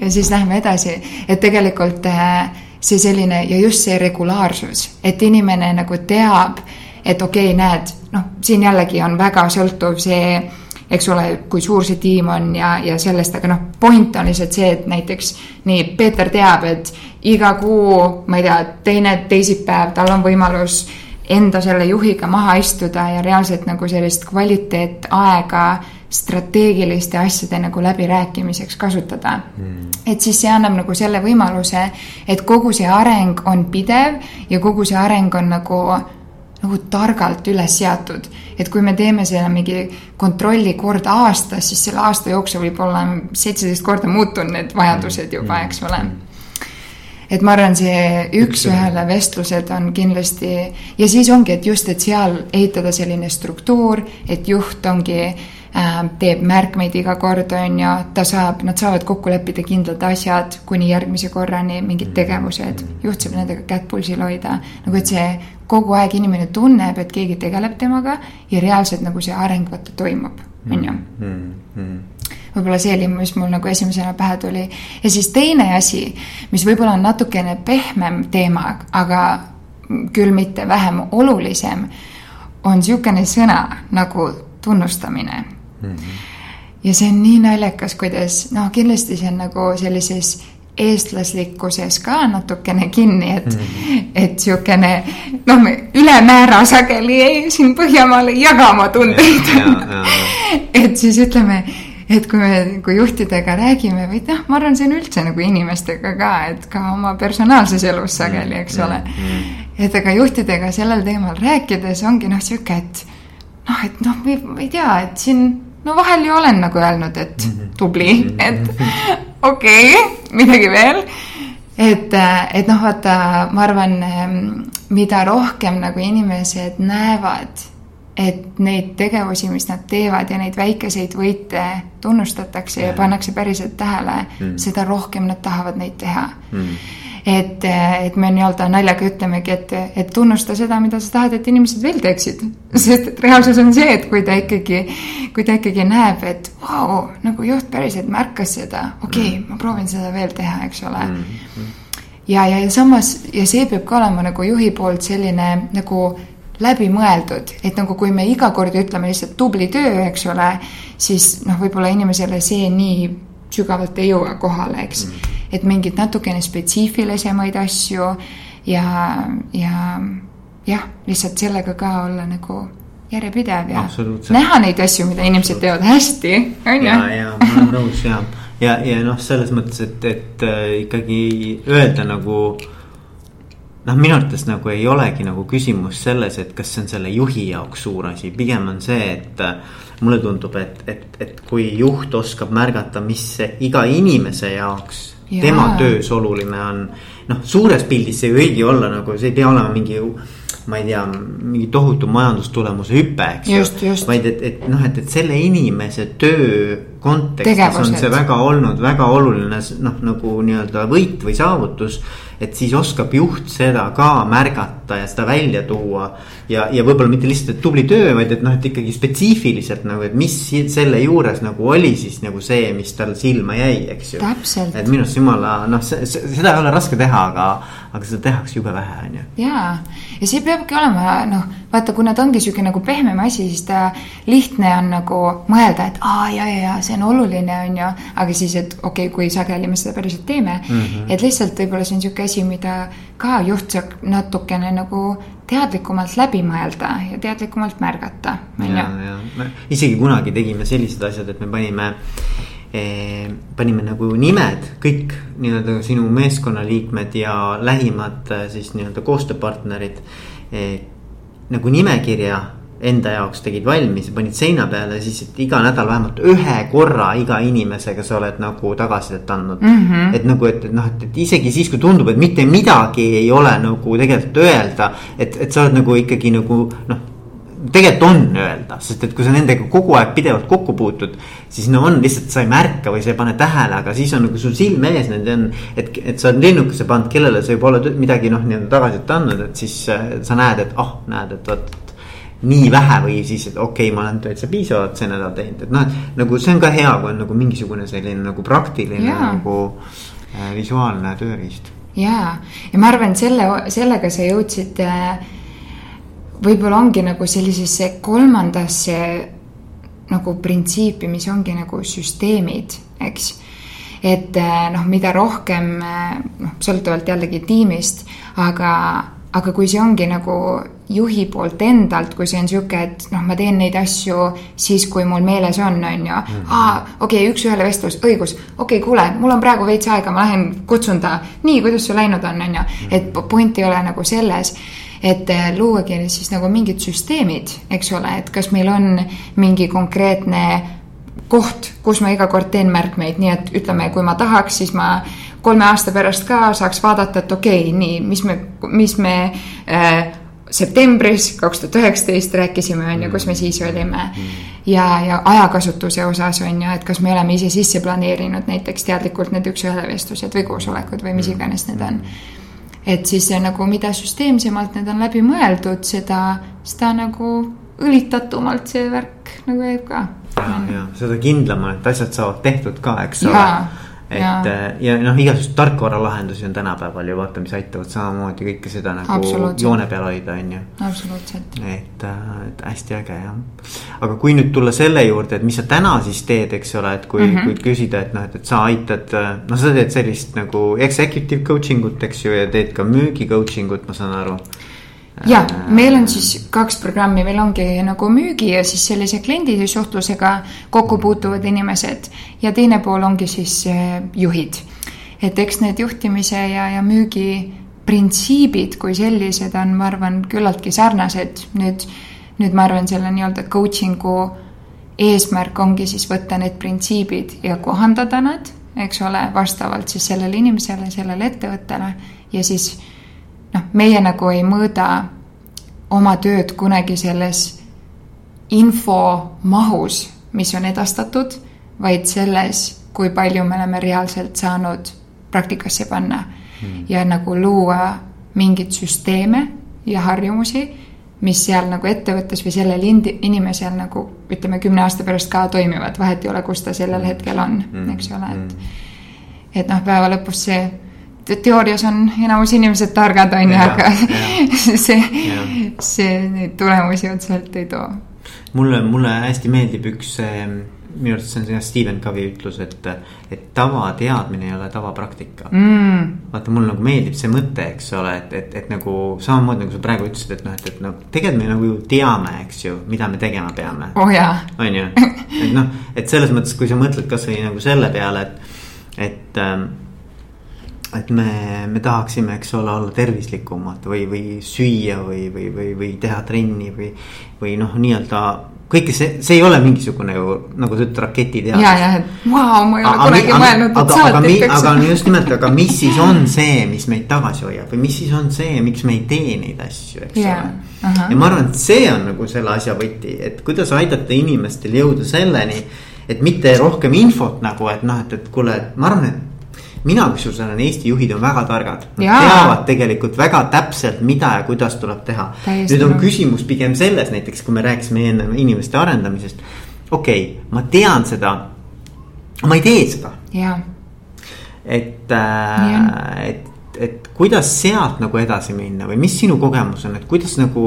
ja siis lähme edasi, et tegelikult äh, see selline ja just see regulaarsus, et inimene nagu teab, et okei okay,, näed, noh, siin jällegi on väga sõltuv see eks ole, kui suur see tiim on ja, ja sellest, aga noh, point on lihtsalt see, et näiteks nii, Peeter teab, et iga kuu, ma ei tea, teine teisipäev, tal on võimalus enda selle juhiga maha istuda ja reaalselt nagu sellist kvaliteetaega strateegiliste asjade nagu läbirääkimiseks kasutada. Mm.. et siis see annab nagu selle võimaluse, et kogu see areng on pidev ja kogu see areng on nagu nagu targalt üles seatud. et kui me teeme selle mingi kontrolli kord aastas, siis selle aasta jooksul võib olla seitseteist korda muutunud need vajadused juba, eks ole. et ma arvan, see üks-ühele vestlused on kindlasti ja siis ongi, et just, et seal ehitada selline struktuur, et juht ongi äh, teeb märkmeid iga kord, on ju, ta saab, nad saavad kokku leppida kindlad asjad kuni järgmise korrani, mingid tegevused, juht saab nendega kätt pulsil hoida, nagu et see kogu aeg inimene tunneb, et keegi tegeleb temaga ja reaalselt nagu see areng vaata toimub, on ju. Mm, mm. võib-olla see oli, mis mul nagu esimesena pähe tuli. ja siis teine asi, mis võib-olla on natukene pehmem teema, aga küll mitte vähem olulisem, on niisugune sõna nagu tunnustamine mm. -hmm. ja see on nii naljakas, kuidas noh, kindlasti see on nagu sellises eestlaslikkuses ka natukene kinni, et mm, -hmm. et sihukene noh, me ülemäära sageli ei, siin Põhjamaal ei jaga oma tundeid. et siis ütleme, et kui me, kui juhtidega räägime või noh, ma arvan, see on üldse nagu inimestega ka, et ka oma personaalses elus sageli, eks ole mm. -hmm. et aga juhtidega sellel teemal rääkides ongi noh, sihuke, et noh, et noh, ma ei tea, et siin no vahel ju olen nagu öelnud, et mhm. tubli, mhm. et okei okay,, midagi veel. et, et noh, vaata, ma arvan, mida rohkem nagu inimesed näevad, et neid tegevusi, mis nad teevad ja neid väikeseid võite tunnustatakse ja, ja pannakse päriselt tähele seda rohkem nad tahavad neid teha mm et, et me nii-öelda naljaga ütlemegi, et, et tunnusta seda, mida sa tahad, et inimesed veel teeksid. sest et reaalsus on see, et kui ta ikkagi, kui ta ikkagi näeb, et vau wow,, nagu juht päriselt märkas seda, okei okay, mm., ma proovin seda veel teha, eks ole mm. -hmm. ja, ja, ja samas ja see peab ka olema nagu juhi poolt selline nagu läbimõeldud, et nagu kui me iga kord ütleme lihtsalt tubli töö, eks ole, siis noh, võib-olla inimesele see nii sügavalt ei jõua kohale, eks mm et mingeid natukene spetsiifilisemaid asju ja, ja jah, lihtsalt sellega ka olla nagu järjepidev ja näha neid asju, mida inimesed teevad hästi, on ju. ja, ja ma olen nõus ja, ja, ja noh, selles mõttes, et, et äh, ikkagi öelda nagu noh, minu arvates nagu ei olegi nagu küsimus selles, et kas see on selle juhi jaoks suur asi, pigem on see, et äh, mulle tundub, et, et, et kui juht oskab märgata, mis iga inimese jaoks ja. Tema töös oluline on. noh, suures pildis see ei võigi olla nagu, see ei pea olema mingi ma ei tea, mingi tohutu majandustulemuse hüpe, eks ju. vaid et, et noh, et, et selle inimese töö kontekstis Tegevused. on see väga olnud väga oluline noh, nagu nii-öelda võit või saavutus et siis oskab juht seda ka märgata ja seda välja tuua. ja, ja võib-olla mitte lihtsalt, et tubli töö, vaid et noh, et ikkagi spetsiifiliselt nagu, et mis selle juures nagu oli siis nagu see, mis tal silma jäi, eks ju. et minu arust jumala noh, seda ei ole raske teha, aga, aga seda tehakse jube vähe, on ju. ja, ja see peabki olema noh, vaata, kuna ta ongi sihuke nagu pehmem asi, siis ta lihtne on nagu mõelda, et aa ja, ja, ja see on oluline, on ju. aga siis, et okei okay,, kui sageli me seda päriselt teeme mm, -hmm. et lihtsalt võib-olla see on sihuke asi, mida ka juht saab natukene nagu teadlikumalt läbi mõelda ja teadlikumalt märgata, on ju. isegi kunagi tegime sellised asjad, et me panime panime nagu nimed, kõik nii-öelda sinu meeskonnaliikmed ja lähimad eh, siis nii-öelda koostööpartnerid eh, nagu nimekirja enda jaoks tegid valmis ja panid seina peale, siis et iga nädal vähemalt ühe korra iga inimesega sa oled nagu tagasisidet andnud mm. -hmm. et nagu, et, et noh, et isegi siis, kui tundub, et mitte midagi ei ole nagu tegelikult öelda, et, et sa oled nagu ikkagi nagu noh tegelikult on öelda, sest et kui sa nendega kogu aeg pidevalt kokku puutud, siis no on lihtsalt, sa ei märka või sa ei pane tähele, aga siis on nagu sul silm ees nende on. et, et sa oled linnukese pannud, kellele sa juba oled midagi noh, nii-öelda tagasisidet andnud, et siis äh, sa näed, et ah oh,, näed, et vot nii vähe või siis, et okei okay,, ma olen täitsa piisavalt see nädal teinud, et noh, et nagu see on ka hea, kui on nagu mingisugune selline nagu praktiline ja. nagu äh, visuaalne tööriist. ja, ja ma arvan, selle, sellega sa jõudsid äh, võib-olla ongi nagu sellisesse kolmandasse nagu printsiipi, mis ongi nagu süsteemid, eks. et äh, noh, mida rohkem äh, noh, sõltuvalt jällegi tiimist, aga aga kui see ongi nagu juhi poolt endalt, kui see on sihuke, et noh, ma teen neid asju siis, kui mul meeles on, on ju. Mhm. aa, okei okay,, üks-ühele vestlus, õigus, okei okay,, kuule, mul on praegu veits aega, ma lähen kutsun ta. nii, kuidas sul läinud on, on ju, et point ei ole nagu selles et eh, luuagi siis nagu mingid süsteemid, eks ole, et kas meil on mingi konkreetne koht, kus ma iga kord teen märkmeid, nii et ütleme, kui ma tahaks, siis ma kolme aasta pärast ka saaks vaadata, et okei okay,, nii, mis me, mis me äh, septembris kaks tuhat üheksateist rääkisime, on ju, kus me siis olime. ja, ja ajakasutuse osas on ju, et kas me oleme ise sisse planeerinud näiteks teadlikult need üks-ühele vestlused või koosolekud või mis iganes need on. Et siis nagu, mida süsteemsemalt need on läbi mõeldud, seda, seda nagu õlitatumalt see värk nagu käib ka. ja, ja seda kindlam on, et asjad saavad tehtud ka, eks ole et ja, ja noh, igasuguseid tarkvaralahendusi on tänapäeval ju vaata, mis aitavad samamoodi kõike seda nagu joone peal hoida, on ju. absoluutselt. et, et hästi äge jah. aga kui nüüd tulla selle juurde, et mis sa täna siis teed, eks ole, et kui mm, -hmm. kui küsida, et noh, et, et sa aitad. no sa teed sellist nagu executive coaching ut, eks ju, ja teed ka müügi coaching ut, ma saan aru ja meil on siis kaks programmi, meil ongi nagu müügi ja siis sellise kliendi suhtlusega kokku puutuvad inimesed ja teine pool ongi siis äh, juhid. et eks need juhtimise ja, ja müügi printsiibid kui sellised on, ma arvan, küllaltki sarnased. nüüd, nüüd ma arvan, selle nii-öelda coaching'u eesmärk ongi siis võtta need printsiibid ja kohandada nad, eks ole, vastavalt siis sellele inimesele, sellele ettevõttele ja siis noh, meie nagu ei mõõda oma tööd kunagi selles info mahus, mis on edastatud, vaid selles, kui palju me oleme reaalselt saanud praktikasse panna hmm. ja nagu luua mingeid süsteeme ja harjumusi, mis seal nagu ettevõttes või sellel inimesel nagu ütleme, kümne aasta pärast ka toimivad, vahet ei ole, kus ta sellel hmm. hetkel on hmm., eks ole, et hmm. et noh, päeva lõpus see teoorias on enamus inimesed targad, on ju, aga see, see neid tulemusi otseselt ei too. mulle, mulle hästi meeldib üks, minu arust see on see Stephen Covey ütlus, et, et tavateadmine ei ole tavapraktika. Mm.. vaata, mulle nagu meeldib see mõte, eks ole, et, et, et nagu samamoodi nagu sa praegu ütlesid, et noh, et, et noh, tegelikult me nagu ju teame, eks ju, mida me tegema peame. oh on ju, et noh, et selles mõttes, kui sa mõtled kasvõi nagu selle peale, et, et ähm, et me, me tahaksime, eks ole, olla tervislikumad või, või süüa või, või, või, või teha trenni või, või noh, nii-öelda kõike see, see ei ole mingisugune ju nagu sa ütled raketiteadus. ja, ja, et vau, ma ei ole kunagi mõelnud, et saate ikka. aga just nimelt, aga mis siis on see, mis meid tagasi hoiab või mis siis on see, miks me ei tee neid asju, eks yeah. ole. Uh -huh. ja ma arvan, et see on nagu selle asja võti, et kuidas aidata inimestel jõuda selleni, et mitte rohkem infot nagu, et noh, et, et kuule, ma arvan, et mina kusjuures olen, Eesti juhid on väga targad. Nad Jaa. teavad tegelikult väga täpselt, mida ja kuidas tuleb teha. nüüd on küsimus pigem selles näiteks, kui me rääkisime enne inimeste arendamisest. okei okay,, ma tean seda, ma ei tee seda. et äh,, et et kuidas sealt nagu edasi minna või mis sinu kogemus on, et kuidas nagu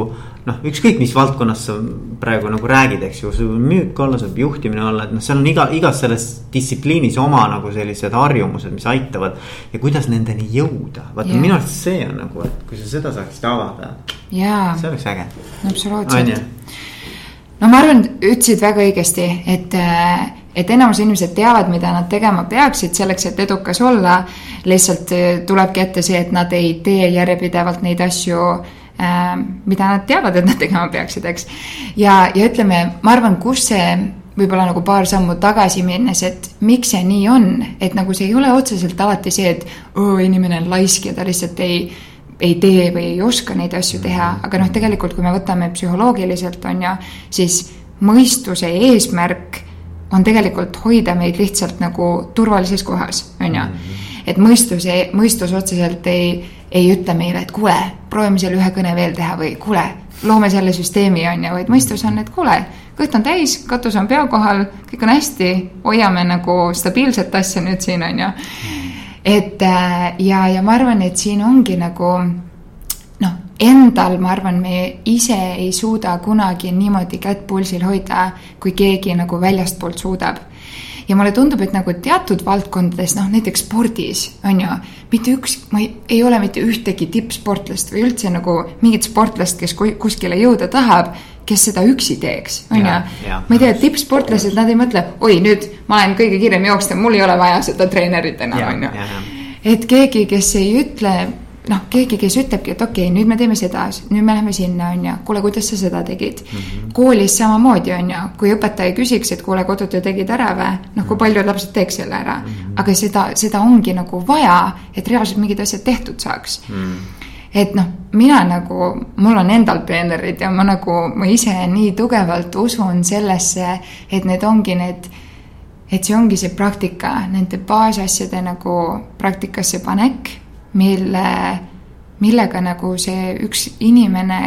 noh, ükskõik mis valdkonnas sa praegu nagu räägid, eks ju, sul võib müük olla, sul võib juhtimine olla, et noh, seal on iga, igas selles distsipliinis oma nagu sellised harjumused, mis aitavad. ja kuidas nendeni jõuda, vaata yeah. minu arust see on nagu, et kui sa seda saaksid avada yeah.. see oleks äge. absoluutselt. no ma arvan, ütlesid väga õigesti, et äh, et enamus inimesed teavad, mida nad tegema peaksid selleks, et edukas olla. lihtsalt äh, tulebki ette see, et nad ei tee järjepidevalt neid asju äh,, mida nad teavad, et nad tegema peaksid, eks. ja, ja ütleme, ma arvan, kus see võib-olla nagu paar sammu tagasi minnes, et miks see nii on, et nagu see ei ole otseselt alati see, et oo, inimene on laisk ja ta lihtsalt ei ei tee või ei oska neid asju teha, aga noh, tegelikult kui me võtame psühholoogiliselt, on ju, siis mõistuse eesmärk on tegelikult hoida meid lihtsalt nagu turvalises kohas, on ju. Mhm. et mõistus, mõistus otseselt ei, ei ütle meile, et kuule, proovime selle ühe kõne veel teha või kuule, loome selle süsteemi, on ju, vaid mõistus on, et kuule, kõht on täis, katus on pea kohal, kõik on hästi, hoiame nagu stabiilset asja nüüd siin, on ju. et äh, ja, ja ma arvan, et siin ongi nagu endal, ma arvan, me ise ei suuda kunagi niimoodi kätt pulsil hoida, kui keegi nagu väljastpoolt suudab. ja mulle tundub, et nagu teatud valdkondades, noh näiteks spordis on ju, mitte üks, ma ei, ei ole mitte ühtegi tippsportlast või üldse nagu mingit sportlast, kes kuskile jõuda tahab kes seda üksi teeks, on ju. ma ei tea, tippsportlased, nad ei mõtle, oi, nüüd ma olen kõige kiirem jooksja, mul ei ole vaja seda treenerit enam, on ju. et keegi, kes ei ütle noh, keegi, kes ütlebki, et okei okay,, nüüd me teeme seda, nüüd me läheme sinna, on ju, kuule, kuidas sa seda tegid mm. -hmm. koolis samamoodi, on ju, kui õpetaja küsiks, et kuule, kodutöö tegid ära või, noh, kui mhm. paljud lapsed teeks selle ära mm. -hmm. aga seda, seda ongi nagu vaja, et reaalselt mingid asjad tehtud saaks mm. -hmm et noh, mina nagu, mul on endal treenerid ja ma nagu, ma ise nii tugevalt usun sellesse, et need ongi need, et see ongi see praktika, nende baasasjade nagu praktikasse panek mille, millega nagu see üks inimene,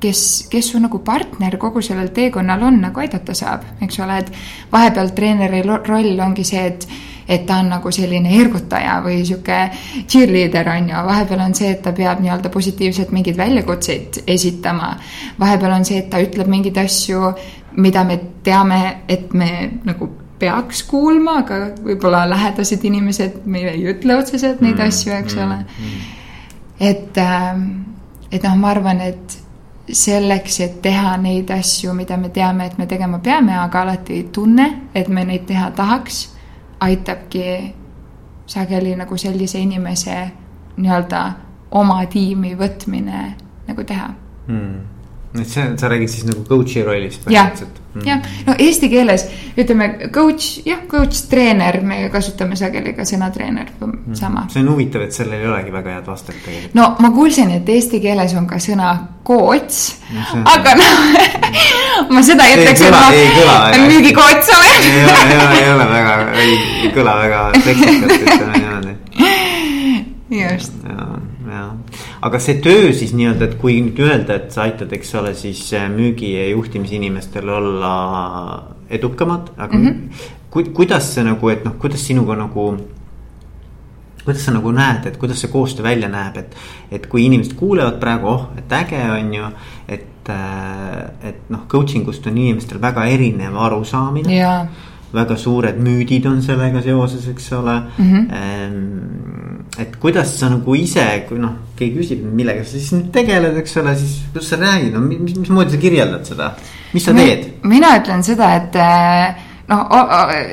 kes, kes su nagu partner kogu sellel teekonnal on, nagu aidata saab, eks ole, et vahepeal treeneri roll ongi see, et et ta on nagu selline ergutaja või sihuke cheerleader on ju, vahepeal on see, et ta peab nii-öelda positiivselt mingeid väljakutseid esitama. vahepeal on see, et ta ütleb mingeid asju, mida me teame, et me nagu peaks kuulma, aga võib-olla lähedased inimesed meile ei ütle otseselt neid mm, asju, eks mm, ole. mm.. et, ähm, et noh, ma arvan, et selleks, et teha neid asju, mida me teame, et me tegema peame, aga alati ei tunne, et me neid teha tahaks, aitabki sageli nagu sellise inimese nii-öelda oma tiimi võtmine nagu teha. Hmm et see, sa räägid siis nagu coach'i rollist põhimõtteliselt? jah, jah, no eesti keeles ütleme coach, jah, coach, treener, me kasutame sageli ka sõna treener, mm. sama. see on huvitav, et sellel ei olegi väga head vastet tegelikult. no ma kuulsin, et eesti keeles on ka sõna coach no,, aga noh ma seda ei ütleks, et ma müügikots olen. ei ole, ei ole, ei ole väga, ei kõla väga seksikalt, ütleme niimoodi. just. Ja, ja aga see töö siis nii-öelda, et kui nüüd öelda, et sa aitad, eks ole, siis äh, müügi ja juhtimisinimestel olla edukamad, aga mm -hmm. ku, kuidas see nagu, et noh, kuidas sinuga nagu kuidas sa nagu näed, et kuidas see koostöö välja näeb, et, et kui inimesed kuulevad praegu, oh, et äge on ju, et, äh, et noh, coaching ust on inimestel väga erinev arusaamine väga suured müüdid on sellega seoses, eks ole mm. -hmm. et kuidas sa nagu ise, kui noh, keegi küsib, millega sa siis nüüd tegeled, eks ole, siis kuidas sa räägid, no mis, mismoodi sa kirjeldad seda, mis sa teed? mina ütlen seda, et noh,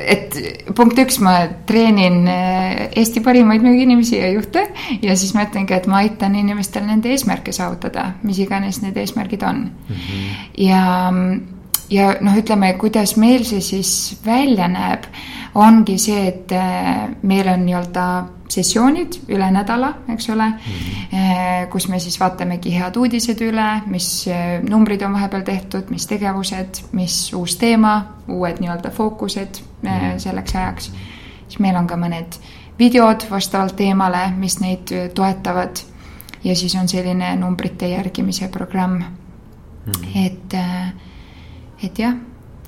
et punkt üks, ma treenin äh, Eesti parimaid müügiinimesi ja juhte ja siis ma ütlengi, et ma aitan inimestel nende eesmärke saavutada, mis iganes need eesmärgid on mm. -hmm. ja ja noh, ütleme, kuidas meil see siis välja näeb, ongi see, et äh, meil on nii-öelda sessioonid üle nädala, eks ole mm, -hmm. kus me siis vaatamegi head uudised üle, mis äh, numbrid on vahepeal tehtud, mis tegevused, mis uus teema, uued nii-öelda fookused mm -hmm. selleks ajaks. siis meil on ka mõned videod vastavalt teemale, mis neid toetavad. ja siis on selline numbrite järgimise programm mm. -hmm. et äh, et jah,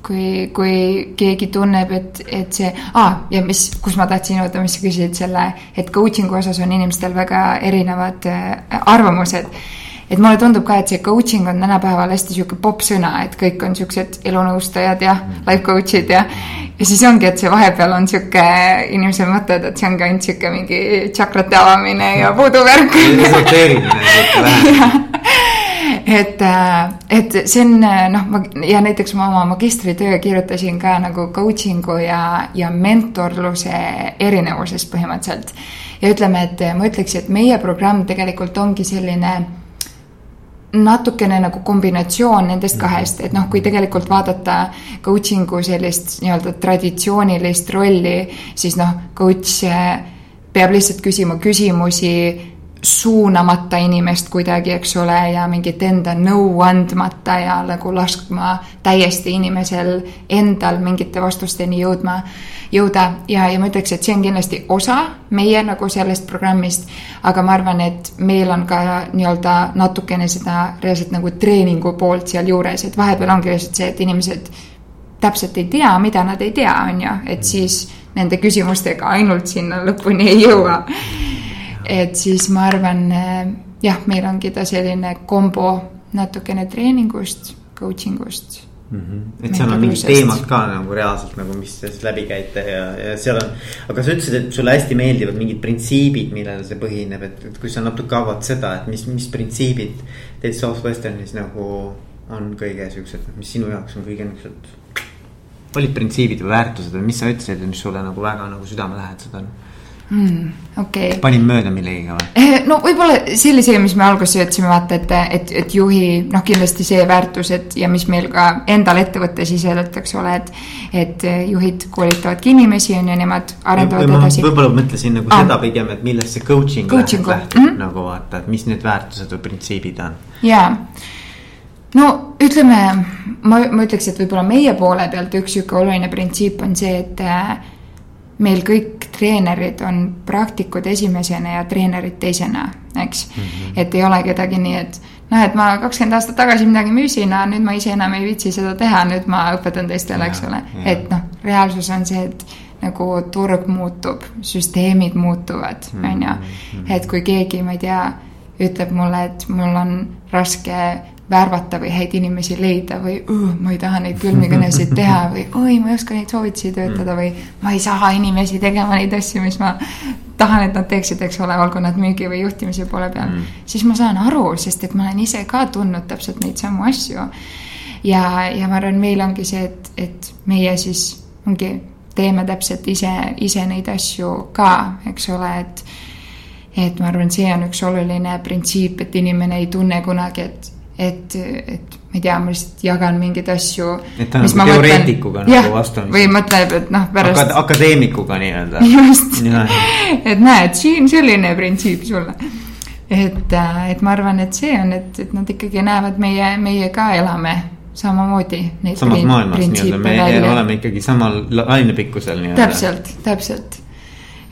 kui, kui keegi tunneb, et, et see ah,, ja mis, kus ma tahtsin jõuda, mis sa küsisid selle, et coaching'u osas on inimestel väga erinevad äh, arvamused et mulle tundub ka, et see coaching on tänapäeval hästi sihuke popp sõna, et kõik on siuksed elunõustajad ja life coach'id ja. ja siis ongi, et see vahepeal on sihuke, inimesed mõtlevad, et see ongi ainult sihuke mingi tšakrate avamine ja vooduvärk. et, äh, et see on noh, ma ja näiteks ma oma magistritöö kirjutasin ka nagu coaching'u ja, ja mentorluse erinevusest põhimõtteliselt. ja ütleme, et ma ütleks, et meie programm tegelikult ongi selline natukene nagu kombinatsioon nendest kahest, et noh, kui tegelikult vaadata coaching'u sellist nii-öelda traditsioonilist rolli, siis noh, coach äh, peab lihtsalt küsima küsimusi suunamata inimest kuidagi, eks ole, ja mingit enda nõu andmata ja nagu laskma täiesti inimesel endal mingite vastusteni jõudma, jõuda. ja, ja ma ütleks, et see on kindlasti osa meie nagu sellest programmist, aga ma arvan, et meil on ka nii-öelda natukene seda reaalselt nagu treeningu poolt sealjuures, et vahepeal ongi lihtsalt see, et inimesed täpselt ei tea, mida nad ei tea, on ju, et siis nende küsimustega ainult sinna lõpuni ei jõua et siis ma arvan, eh, jah, meil ongi ta selline kombo natukene treeningust, coaching ust mm. -hmm. et seal on mingid teemad ka nagu reaalselt nagu, mis läbi käite ja, ja seal on. aga sa ütlesid, et sulle hästi meeldivad mingid printsiibid, millel see põhineb, et, et kui sa natuke avad seda, et mis, mis printsiibid teil Southwesternis nagu on kõige siuksed, mis sinu jaoks on kõige niuksed. olid printsiibid või väärtused või mis sa ütlesid, mis sulle nagu väga nagu südamelähedased on mm,. okei okay.. panin mööda millegagi või? Eh, no võib-olla see oli see, mis me alguses ütlesime, vaata, et, et, et juhi noh, kindlasti see väärtus, et ja mis meil ka endal ettevõtte siseselt, eks ole, et. et juhid koolitavadki inimesi on ju, nemad arendavad või, edasi. võib-olla mõtlesin nagu ah. seda pigem, et millest see coaching, coaching lähtub mm -hmm. nagu vaata, et mis need väärtused või printsiibid on. jaa no ütleme, ma, ma ütleks, et võib-olla meie poole pealt üks sihuke oluline printsiip on see, et meil kõik treenerid on praktikud esimesena ja treenerid teisena, eks mm. -hmm. et ei ole kedagi nii, et noh, et ma kakskümmend aastat tagasi midagi müüsin, aga nüüd ma ise enam ei viitsi seda teha, nüüd ma õpetan teistele, eks ole. et noh, reaalsus on see, et nagu turg muutub, süsteemid muutuvad, on ju. et kui keegi, ma ei tea, ütleb mulle, et mul on raske värvata või häid inimesi leida või ma ei taha neid külmikõnesid teha või oi, ma ei oska neid soovitusi töötada või ma ei saa inimesi tegema neid asju, mis ma tahan, et nad teeksid, eks ole, olgu nad müügi või juhtimise poole peal mm., siis ma saan aru, sest et ma olen ise ka tundnud täpselt neid samu asju. ja, ja ma arvan, meil ongi see, et, et meie siis ongi, teeme täpselt ise, ise neid asju ka, eks ole, et et ma arvan, see on üks oluline printsiip, et inimene ei tunne kunagi, et et, et ma ei tea, ma lihtsalt jagan mingeid asju. et ta on nagu teoreetikuga mõtlen, nagu vastamisi. või mõtleb, et noh, pärast Akad,. akadeemikuga nii-öelda. just, et näed, siin selline printsiip sulle. et, äh, et ma arvan, et see on, et, et nad ikkagi näevad meie, meie ka elame samamoodi. samas maailmas nii-öelda, me välja. oleme ikkagi samal lainepikkusel nii-öelda. täpselt, täpselt.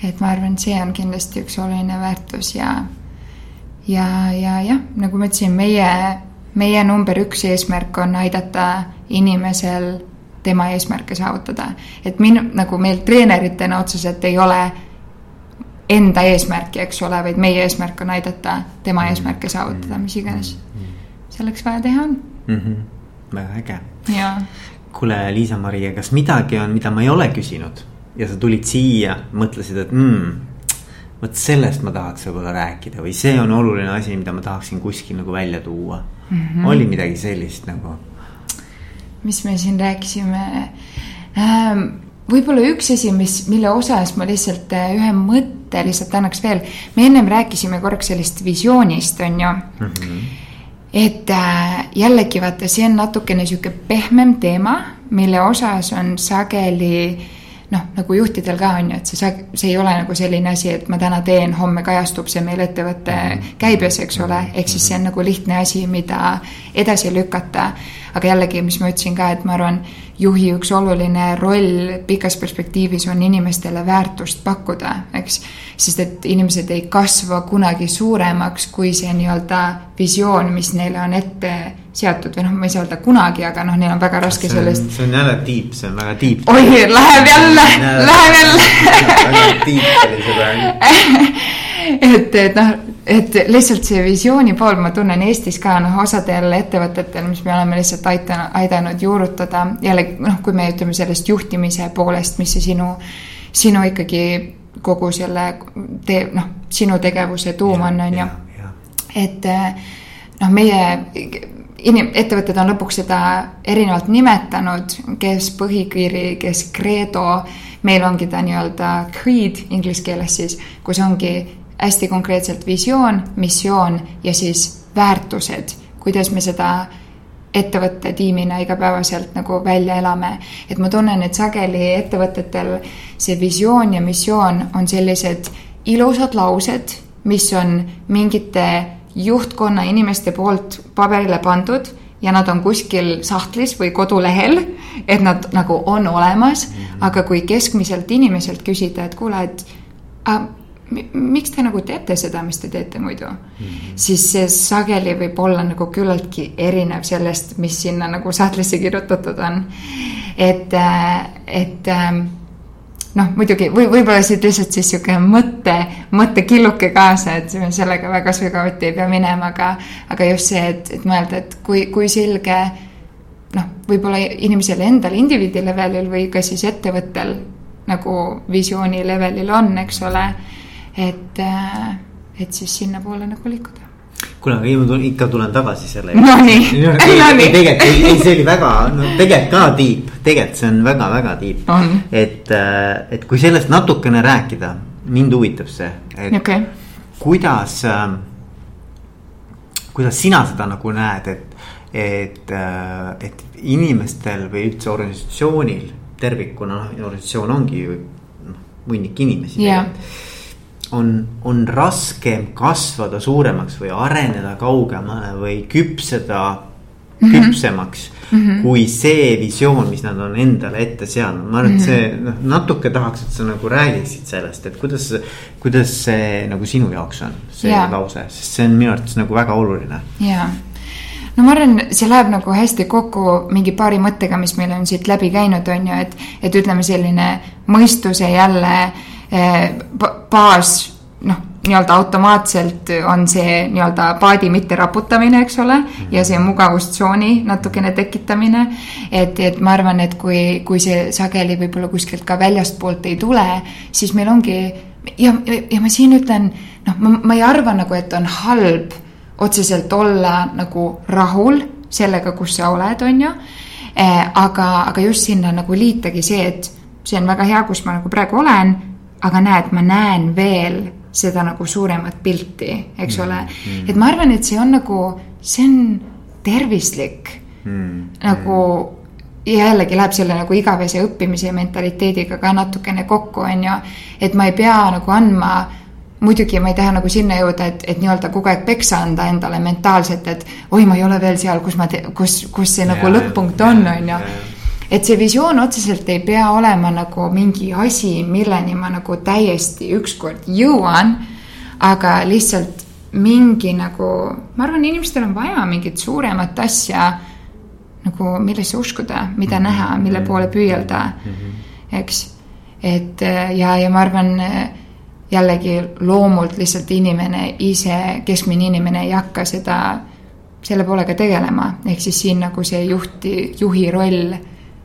et ma arvan, see on kindlasti üks oluline väärtus ja ja, ja jah, nagu ma ütlesin, meie meie number üks eesmärk on aidata inimesel tema eesmärke saavutada. et min-, nagu meil treeneritena otseselt ei ole enda eesmärki, eks ole, vaid meie eesmärk on aidata tema eesmärke saavutada, mis iganes selleks vaja teha on mm. -hmm. väga äge. kuule, Liisa-Maria, kas midagi on, mida ma ei ole küsinud ja sa tulid siia, mõtlesid, et mm, vot sellest ma tahaks võib-olla rääkida või see on oluline asi, mida ma tahaksin kuskil nagu välja tuua mm. -hmm. oli midagi sellist nagu? mis me siin rääkisime ähm,? võib-olla üks asi, mis, mille osas ma lihtsalt äh, ühe mõtte lihtsalt annaks veel. me ennem rääkisime korraks sellest visioonist, on ju mm. -hmm. et äh, jällegi vaata, see on natukene sihuke pehmem teema, mille osas on sageli äh, noh, nagu juhtidel ka on ju, et see, see ei ole nagu selline asi, et ma täna teen, homme kajastub see meil ettevõtte käibes, eks ole, ehk siis see on nagu lihtne asi, mida edasi lükata. Aga jällegi, mis ma ütlesin ka, et ma arvan, juhi üks oluline roll pikas perspektiivis on inimestele väärtust pakkuda, eks. sest et inimesed ei kasva kunagi suuremaks, kui see nii-öelda visioon, mis neile on ette seatud või noh, ma ei saa öelda kunagi, aga noh, neil on väga raske see on, sellest. see on jälle tiip, see on väga tiip. oi, läheb jälle, läheb jälle. väga tiip oli see praegu. et, et noh, et lihtsalt see visiooni pool, ma tunnen Eestis ka noh, osadel ettevõtetel, mis me oleme lihtsalt aitanud, aidanud juurutada. jälle noh, kui me ütleme sellest juhtimise poolest, mis see sinu, sinu ikkagi kogu selle tee, noh, sinu tegevuse tuum on, on ju. et noh, meie inim-, ettevõtted on lõpuks seda erinevalt nimetanud, kes põhikiri, kes credo, meil ongi ta nii-öelda creed inglise keeles siis, kus ongi hästi konkreetselt visioon, missioon ja siis väärtused, kuidas me seda ettevõtte tiimina igapäevaselt nagu välja elame. et ma tunnen, et sageli ettevõtetel see visioon ja missioon on sellised ilusad laused, mis on mingite juhtkonna inimeste poolt paberile pandud ja nad on kuskil sahtlis või kodulehel, et nad nagu on olemas mm, -hmm. aga kui keskmiselt inimeselt küsida, et kuule, et a, miks te nagu teete seda, mis te teete muidu mm, -hmm. siis see sageli võib olla nagu küllaltki erinev sellest, mis sinna nagu sahtlisse kirjutatud on. et, et noh, muidugi või võib-olla siit lihtsalt siis sihuke mõte, mõttekilluke kaasa, et sellega väga sügavuti ei pea minema, aga, aga just see, et, et mõelda, et kui, kui selge noh, võib-olla inimesel endal indiviidi levelil või ka siis ettevõttel nagu visiooni levelil on, eks ole. Et, et siis sinnapoole nagu liikuda kuule, aga ei, ma tulen, ikka tulen tagasi selle juurde. Nonii, nonii. tegelikult, ei, ei, see oli väga, no tegelikult ka tiip, tegelikult see on väga-väga tiip. et, äh, et kui sellest natukene rääkida, mind huvitab see, et okay. kuidas, äh, kuidas sina seda nagu näed, et, et, äh, et inimestel või üldse organisatsioonil tervikuna, noh, organisatsioon ongi ju noh, hunnik inimesi yeah on, on raskem kasvada suuremaks või areneda kaugemale või küpseda mm -hmm. küpsemaks mm. -hmm. kui see visioon, mis nad on endale ette seadnud, ma arvan, et see mhm. noh, natuke tahaks, et sa nagu räägiksid sellest, et kuidas. kuidas see nagu sinu jaoks on, see ja. lause, sest see on minu arvates nagu väga oluline. ja, no ma arvan, see läheb nagu hästi kokku mingi paari mõttega, mis meil on siit läbi käinud, on ju, et, et ütleme, selline mõistuse jälle eh, baas, noh, nii-öelda automaatselt on see nii-öelda paadi mitte raputamine, eks ole, ja see mugavustsooni natukene tekitamine. et, et ma arvan, et kui, kui see sageli võib-olla kuskilt ka väljastpoolt ei tule, siis meil ongi ja, ja ma siin ütlen, noh, ma, ma ei arva nagu, et on halb otseselt olla nagu rahul sellega, kus sa oled, on ju eh,. aga, aga just sinna nagu liitagi see, et see on väga hea, kus ma nagu praegu olen, aga näed, ma näen veel seda nagu suuremat pilti, eks ole mm.. et ma arvan, et see on nagu, see on tervislik mm. nagu ja jällegi läheb selle nagu igavese õppimise mentaliteediga ka natukene kokku, on ju. et ma ei pea nagu andma muidugi ma ei taha nagu sinna jõuda, et, et nii-öelda kogu aeg peksa anda endale mentaalselt, et oi, ma ei ole veel seal, kus ma, kus, kus see nagu ja, lõpp-punkt on, on ju. Et see visioon otseselt ei pea olema nagu mingi asi, milleni ma nagu täiesti ükskord jõuan. aga lihtsalt mingi nagu, ma arvan, inimestel on vaja mingit suuremat asja nagu millesse uskuda, mida mhm. näha, mille poole püüelda, mhm. eks. et ja, ja ma arvan jällegi loomult lihtsalt inimene ise, keskmine inimene ei hakka seda, selle poolega tegelema, ehk siis siin nagu see juhti, juhi roll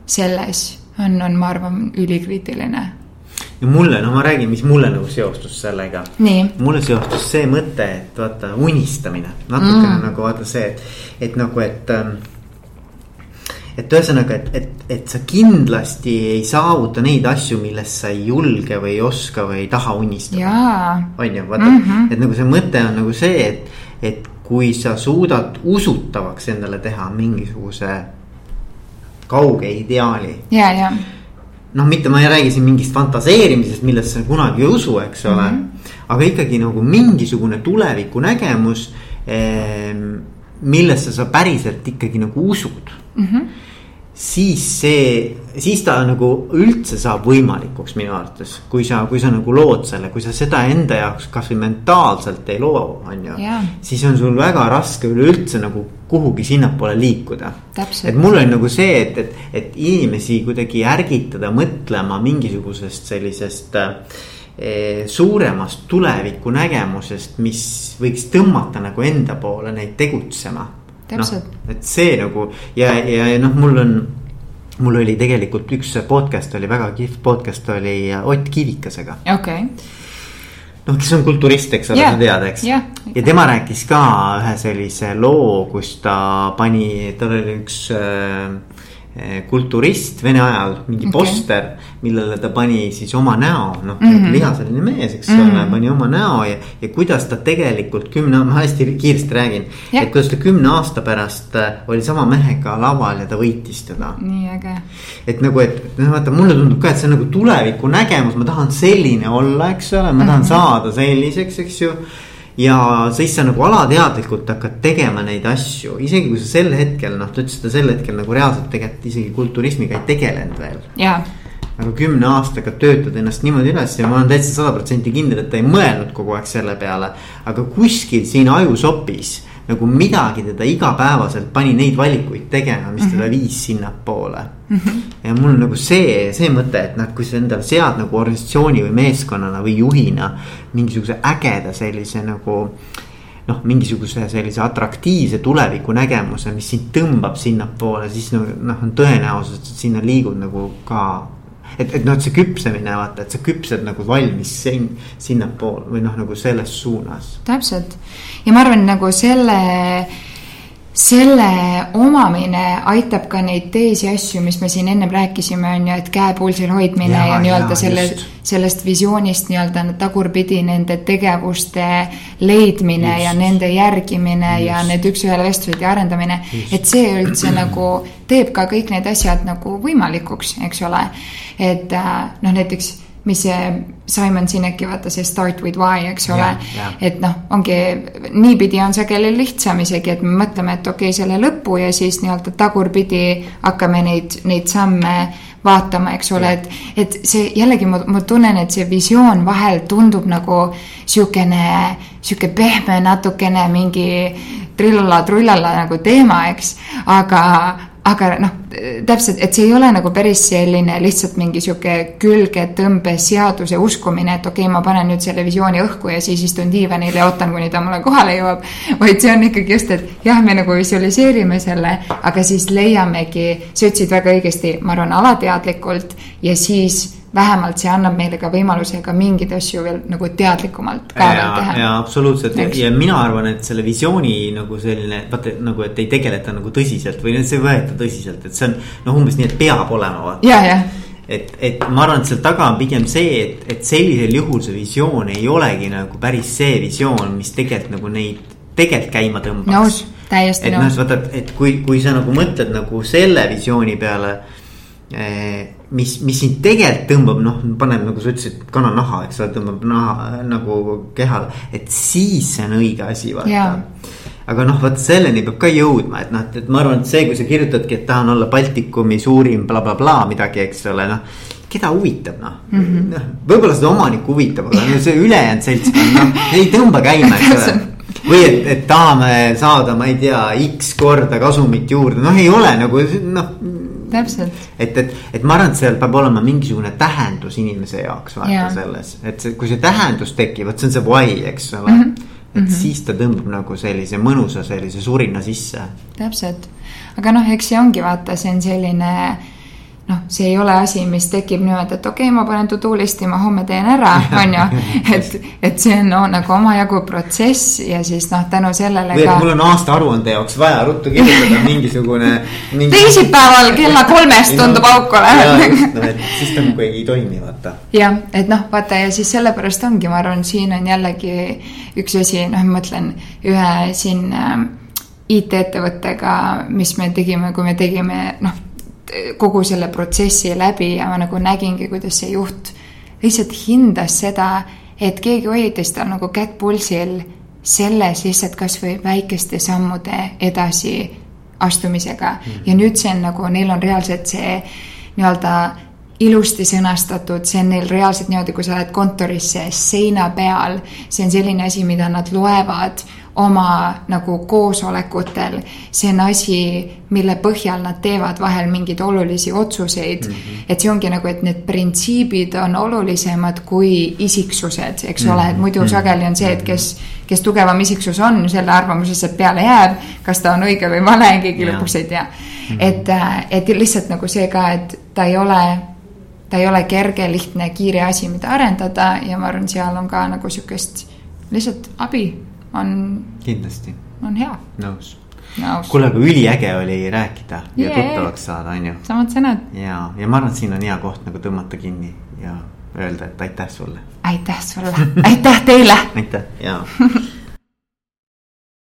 selles on, on, ma arvan, ülikriitiline ja mulle, no ma räägin, mis mulle nagu seostus sellega. mulle seostus see mõte, et vaata unistamine, natukene mm. nagu vaata see, et, et nagu, et ähm, et ühesõnaga, et, et, et sa kindlasti ei saavuta neid asju, millest sa ei julge või ei oska või ei taha unistada. on ju, vaata mm, -hmm. et nagu see mõte on nagu see, et, et kui sa suudad usutavaks endale teha mingisuguse kauge ideaali. ja, ja. noh, mitte ma ei räägi siin mingist fantaseerimisest, millest sa kunagi ei usu, eks ole mm. -hmm. aga ikkagi nagu mingisugune tulevikunägemus eh, millesse sa päriselt ikkagi nagu usud mm. -hmm siis see, siis ta nagu üldse saab võimalikuks minu arvates, kui sa, kui sa nagu lood selle, kui sa seda enda jaoks kasvõi mentaalselt ei loo, on ju yeah.. siis on sul väga raske üleüldse nagu kuhugi sinnapoole liikuda. et mul oli nagu see, et, et, et inimesi kuidagi ärgitada mõtlema mingisugusest sellisest eh, suuremast tulevikunägemusest, mis võiks tõmmata nagu enda poole neid tegutsema täpselt no,. et see nagu ja, ja, ja noh, mul on mul oli tegelikult üks podcast oli väga kihvt podcast oli Ott Kivikasega. okei okay. noh, kes on kulturist, eks ole yeah., sa tead, eks yeah.. ja tema rääkis ka ühe sellise loo, kus ta pani, tal oli üks äh, kulturist Vene ajal, mingi okay. poster, millele ta pani siis oma näo, noh mm -hmm. lihaseline mees, eks ole mm -hmm., pani oma näo ja. ja kuidas ta tegelikult kümne, ma hästi kiiresti räägin yeah., et kuidas ta kümne aasta pärast äh, oli sama mehega laval ja ta võitis teda. nii äge. et nagu, et noh, vaata mulle tundub ka, et see on nagu tuleviku nägemus, ma tahan selline olla, eks ole, ma tahan mm -hmm. saada selliseks, eks ju ja siis sa nagu alateadlikult hakkad tegema neid asju, isegi kui sa sel hetkel noh, ta ütles, et ta sel hetkel nagu reaalselt tegelikult isegi kulturismiga ei tegelenud veel. aga kümne aastaga töötad ennast niimoodi üles ja ma olen täitsa sada protsenti kindel, et ta ei mõelnud kogu aeg selle peale. aga kuskil siin ajusopis nagu midagi teda igapäevaselt pani neid valikuid tegema, mis mm -hmm. teda viis sinnapoole mm. -hmm. ja mul nagu see, see mõte, et noh, kui sa endale sead nagu organisatsiooni või meeskonnana või juhina mingisuguse ägeda sellise nagu noh, mingisuguse sellise atraktiivse tulevikunägemuse, mis sind tõmbab sinnapoole, siis noh, on tõenäosus, et sinna liigud nagu ka et, et noh, et see küpsemine vaata, et sa küpsed nagu valmis sin, sinnapoole või noh, nagu selles suunas. täpselt ja ma arvan, nagu selle selle omamine aitab ka neid teisi asju, mis me siin ennem rääkisime, on ju, et käe pulsil hoidmine ja, ja nii-öelda selle, sellest visioonist nii-öelda tagurpidi nende tegevuste leidmine just. ja nende järgimine just. ja need üks-ühele vestlused ja arendamine. et see üldse nagu teeb ka kõik need asjad nagu võimalikuks, eks ole. et äh, noh, näiteks mis see Simon Sineki vaata see start with why, eks ole. et noh, ongi niipidi on sageli lihtsam isegi, et me mõtleme, et okei okay,, selle lõpu ja siis nii-öelda tagurpidi hakkame neid, neid samme vaatama, eks ole, et, et see jällegi ma, ma tunnen, et see visioon vahel tundub nagu sihukene, sihuke pehme, natukene mingi trillala-trullala nagu teema, eks, aga aga noh, täpselt, et see ei ole nagu päris selline lihtsalt mingi sihuke külgetõmbeseaduse uskumine, et okei okay,, ma panen nüüd selle visiooni õhku ja siis istun diivanil ja ootan, kuni ta mulle kohale jõuab. vaid see on ikkagi just, et jah, me nagu visualiseerime selle, aga siis leiamegi, sa ütlesid väga õigesti, ma arvan, alateadlikult ja siis vähemalt see annab meile ka võimaluse ka mingeid asju veel nagu teadlikumalt ka veel teha. ja absoluutselt ja, ja mina arvan, et selle visiooni nagu selline, vaata nagu, et ei tegeleta nagu tõsiselt või see ei võeta tõsiselt, et see on noh, umbes nii, et peab olema vaata. ja, ja et, et ma arvan, et seal taga on pigem see, et, et sellisel juhul see visioon ei olegi nagu päris see visioon, mis tegelikult nagu neid tegelikult käima tõmbaks. nõus, täiesti nõus. et noh, vaata, et kui, kui sa nagu mõtled nagu selle visiooni peale eh, mis, mis sind tegelikult tõmbab, noh, paneb nagu sa ütlesid, kananaha, eks ole, tõmbab naha nagu kehale, et siis see on õige asi, vaata. aga noh, vot selleni peab ka jõudma, et noh, et ma arvan, et see, kui sa kirjutadki, et tahan olla Baltikumi suurim blablabla bla, bla, midagi, eks ole, noh keda huvitab noh mm -hmm., noh võib-olla seda omanikku huvitab, aga see ülejäänud seltskond noh, ei tõmba käima, eks ole või et, et tahame saada, ma ei tea, X korda kasumit juurde, noh, ei ole nagu noh täpselt. et, et, et ma arvan, et seal peab olema mingisugune tähendus inimese jaoks vaata ja. selles, et see, kui see tähendus tekib, vot see on see why, eks ole mm. -hmm. et mm -hmm. siis ta tõmbab nagu sellise mõnusa sellise surina sisse. täpselt, aga noh, eks see ongi vaata, see on selline noh, see ei ole asi, mis tekib niimoodi, et okei okay,, ma panen to-do list'i, ma homme teen ära, on ju. et, et see on no, nagu omajagu protsess ja siis noh, tänu sellele või ka. mul on aastaaruande jaoks vaja ruttu kirjutada mingisugune mingi.... teisipäeval kella kolmest tundub auk olevat. no et siis ta nagu ei toimi, vaata. jah, et noh, vaata ja siis sellepärast ongi, ma arvan, siin on jällegi üks asi, noh, ma mõtlen ühe siin äh, IT-ettevõttega, mis me tegime, kui me tegime, noh kogu selle protsessi läbi ja ma nagu nägingi, kuidas see juht lihtsalt hindas seda, et keegi hoidis tal nagu kätt pulsil selles lihtsalt kasvõi väikeste sammude edasi astumisega mm. -hmm. ja nüüd see on nagu, neil on reaalselt see nii-öelda ilusti sõnastatud, see on neil reaalselt niimoodi, kui sa lähed kontorisse seina peal, see on selline asi, mida nad loevad oma nagu koosolekutel. see on asi, mille põhjal nad teevad vahel mingeid olulisi otsuseid mm. -hmm. et see ongi nagu, et need printsiibid on olulisemad kui isiksused, eks mm -hmm. ole, et muidu mhm. sageli on see, et kes, kes tugevam isiksus on, selle arvamuse sealt peale jääb. kas ta on õige või vale, keegi yeah. lõpuks ei tea mm. -hmm. et, äh, et lihtsalt nagu see ka, et ta ei ole ta ei ole kerge, lihtne, kiire asi, mida arendada ja ma arvan, seal on ka nagu sihukest lihtsalt abi on. kindlasti. on hea. nõus kuule, aga üliäge oli rääkida yeah. ja tuttavaks saada, on ju. samad sõnad. ja, ja ma arvan, et siin on hea koht nagu tõmmata kinni ja öelda, et aitäh sulle. aitäh sulle, aitäh teile aitäh ja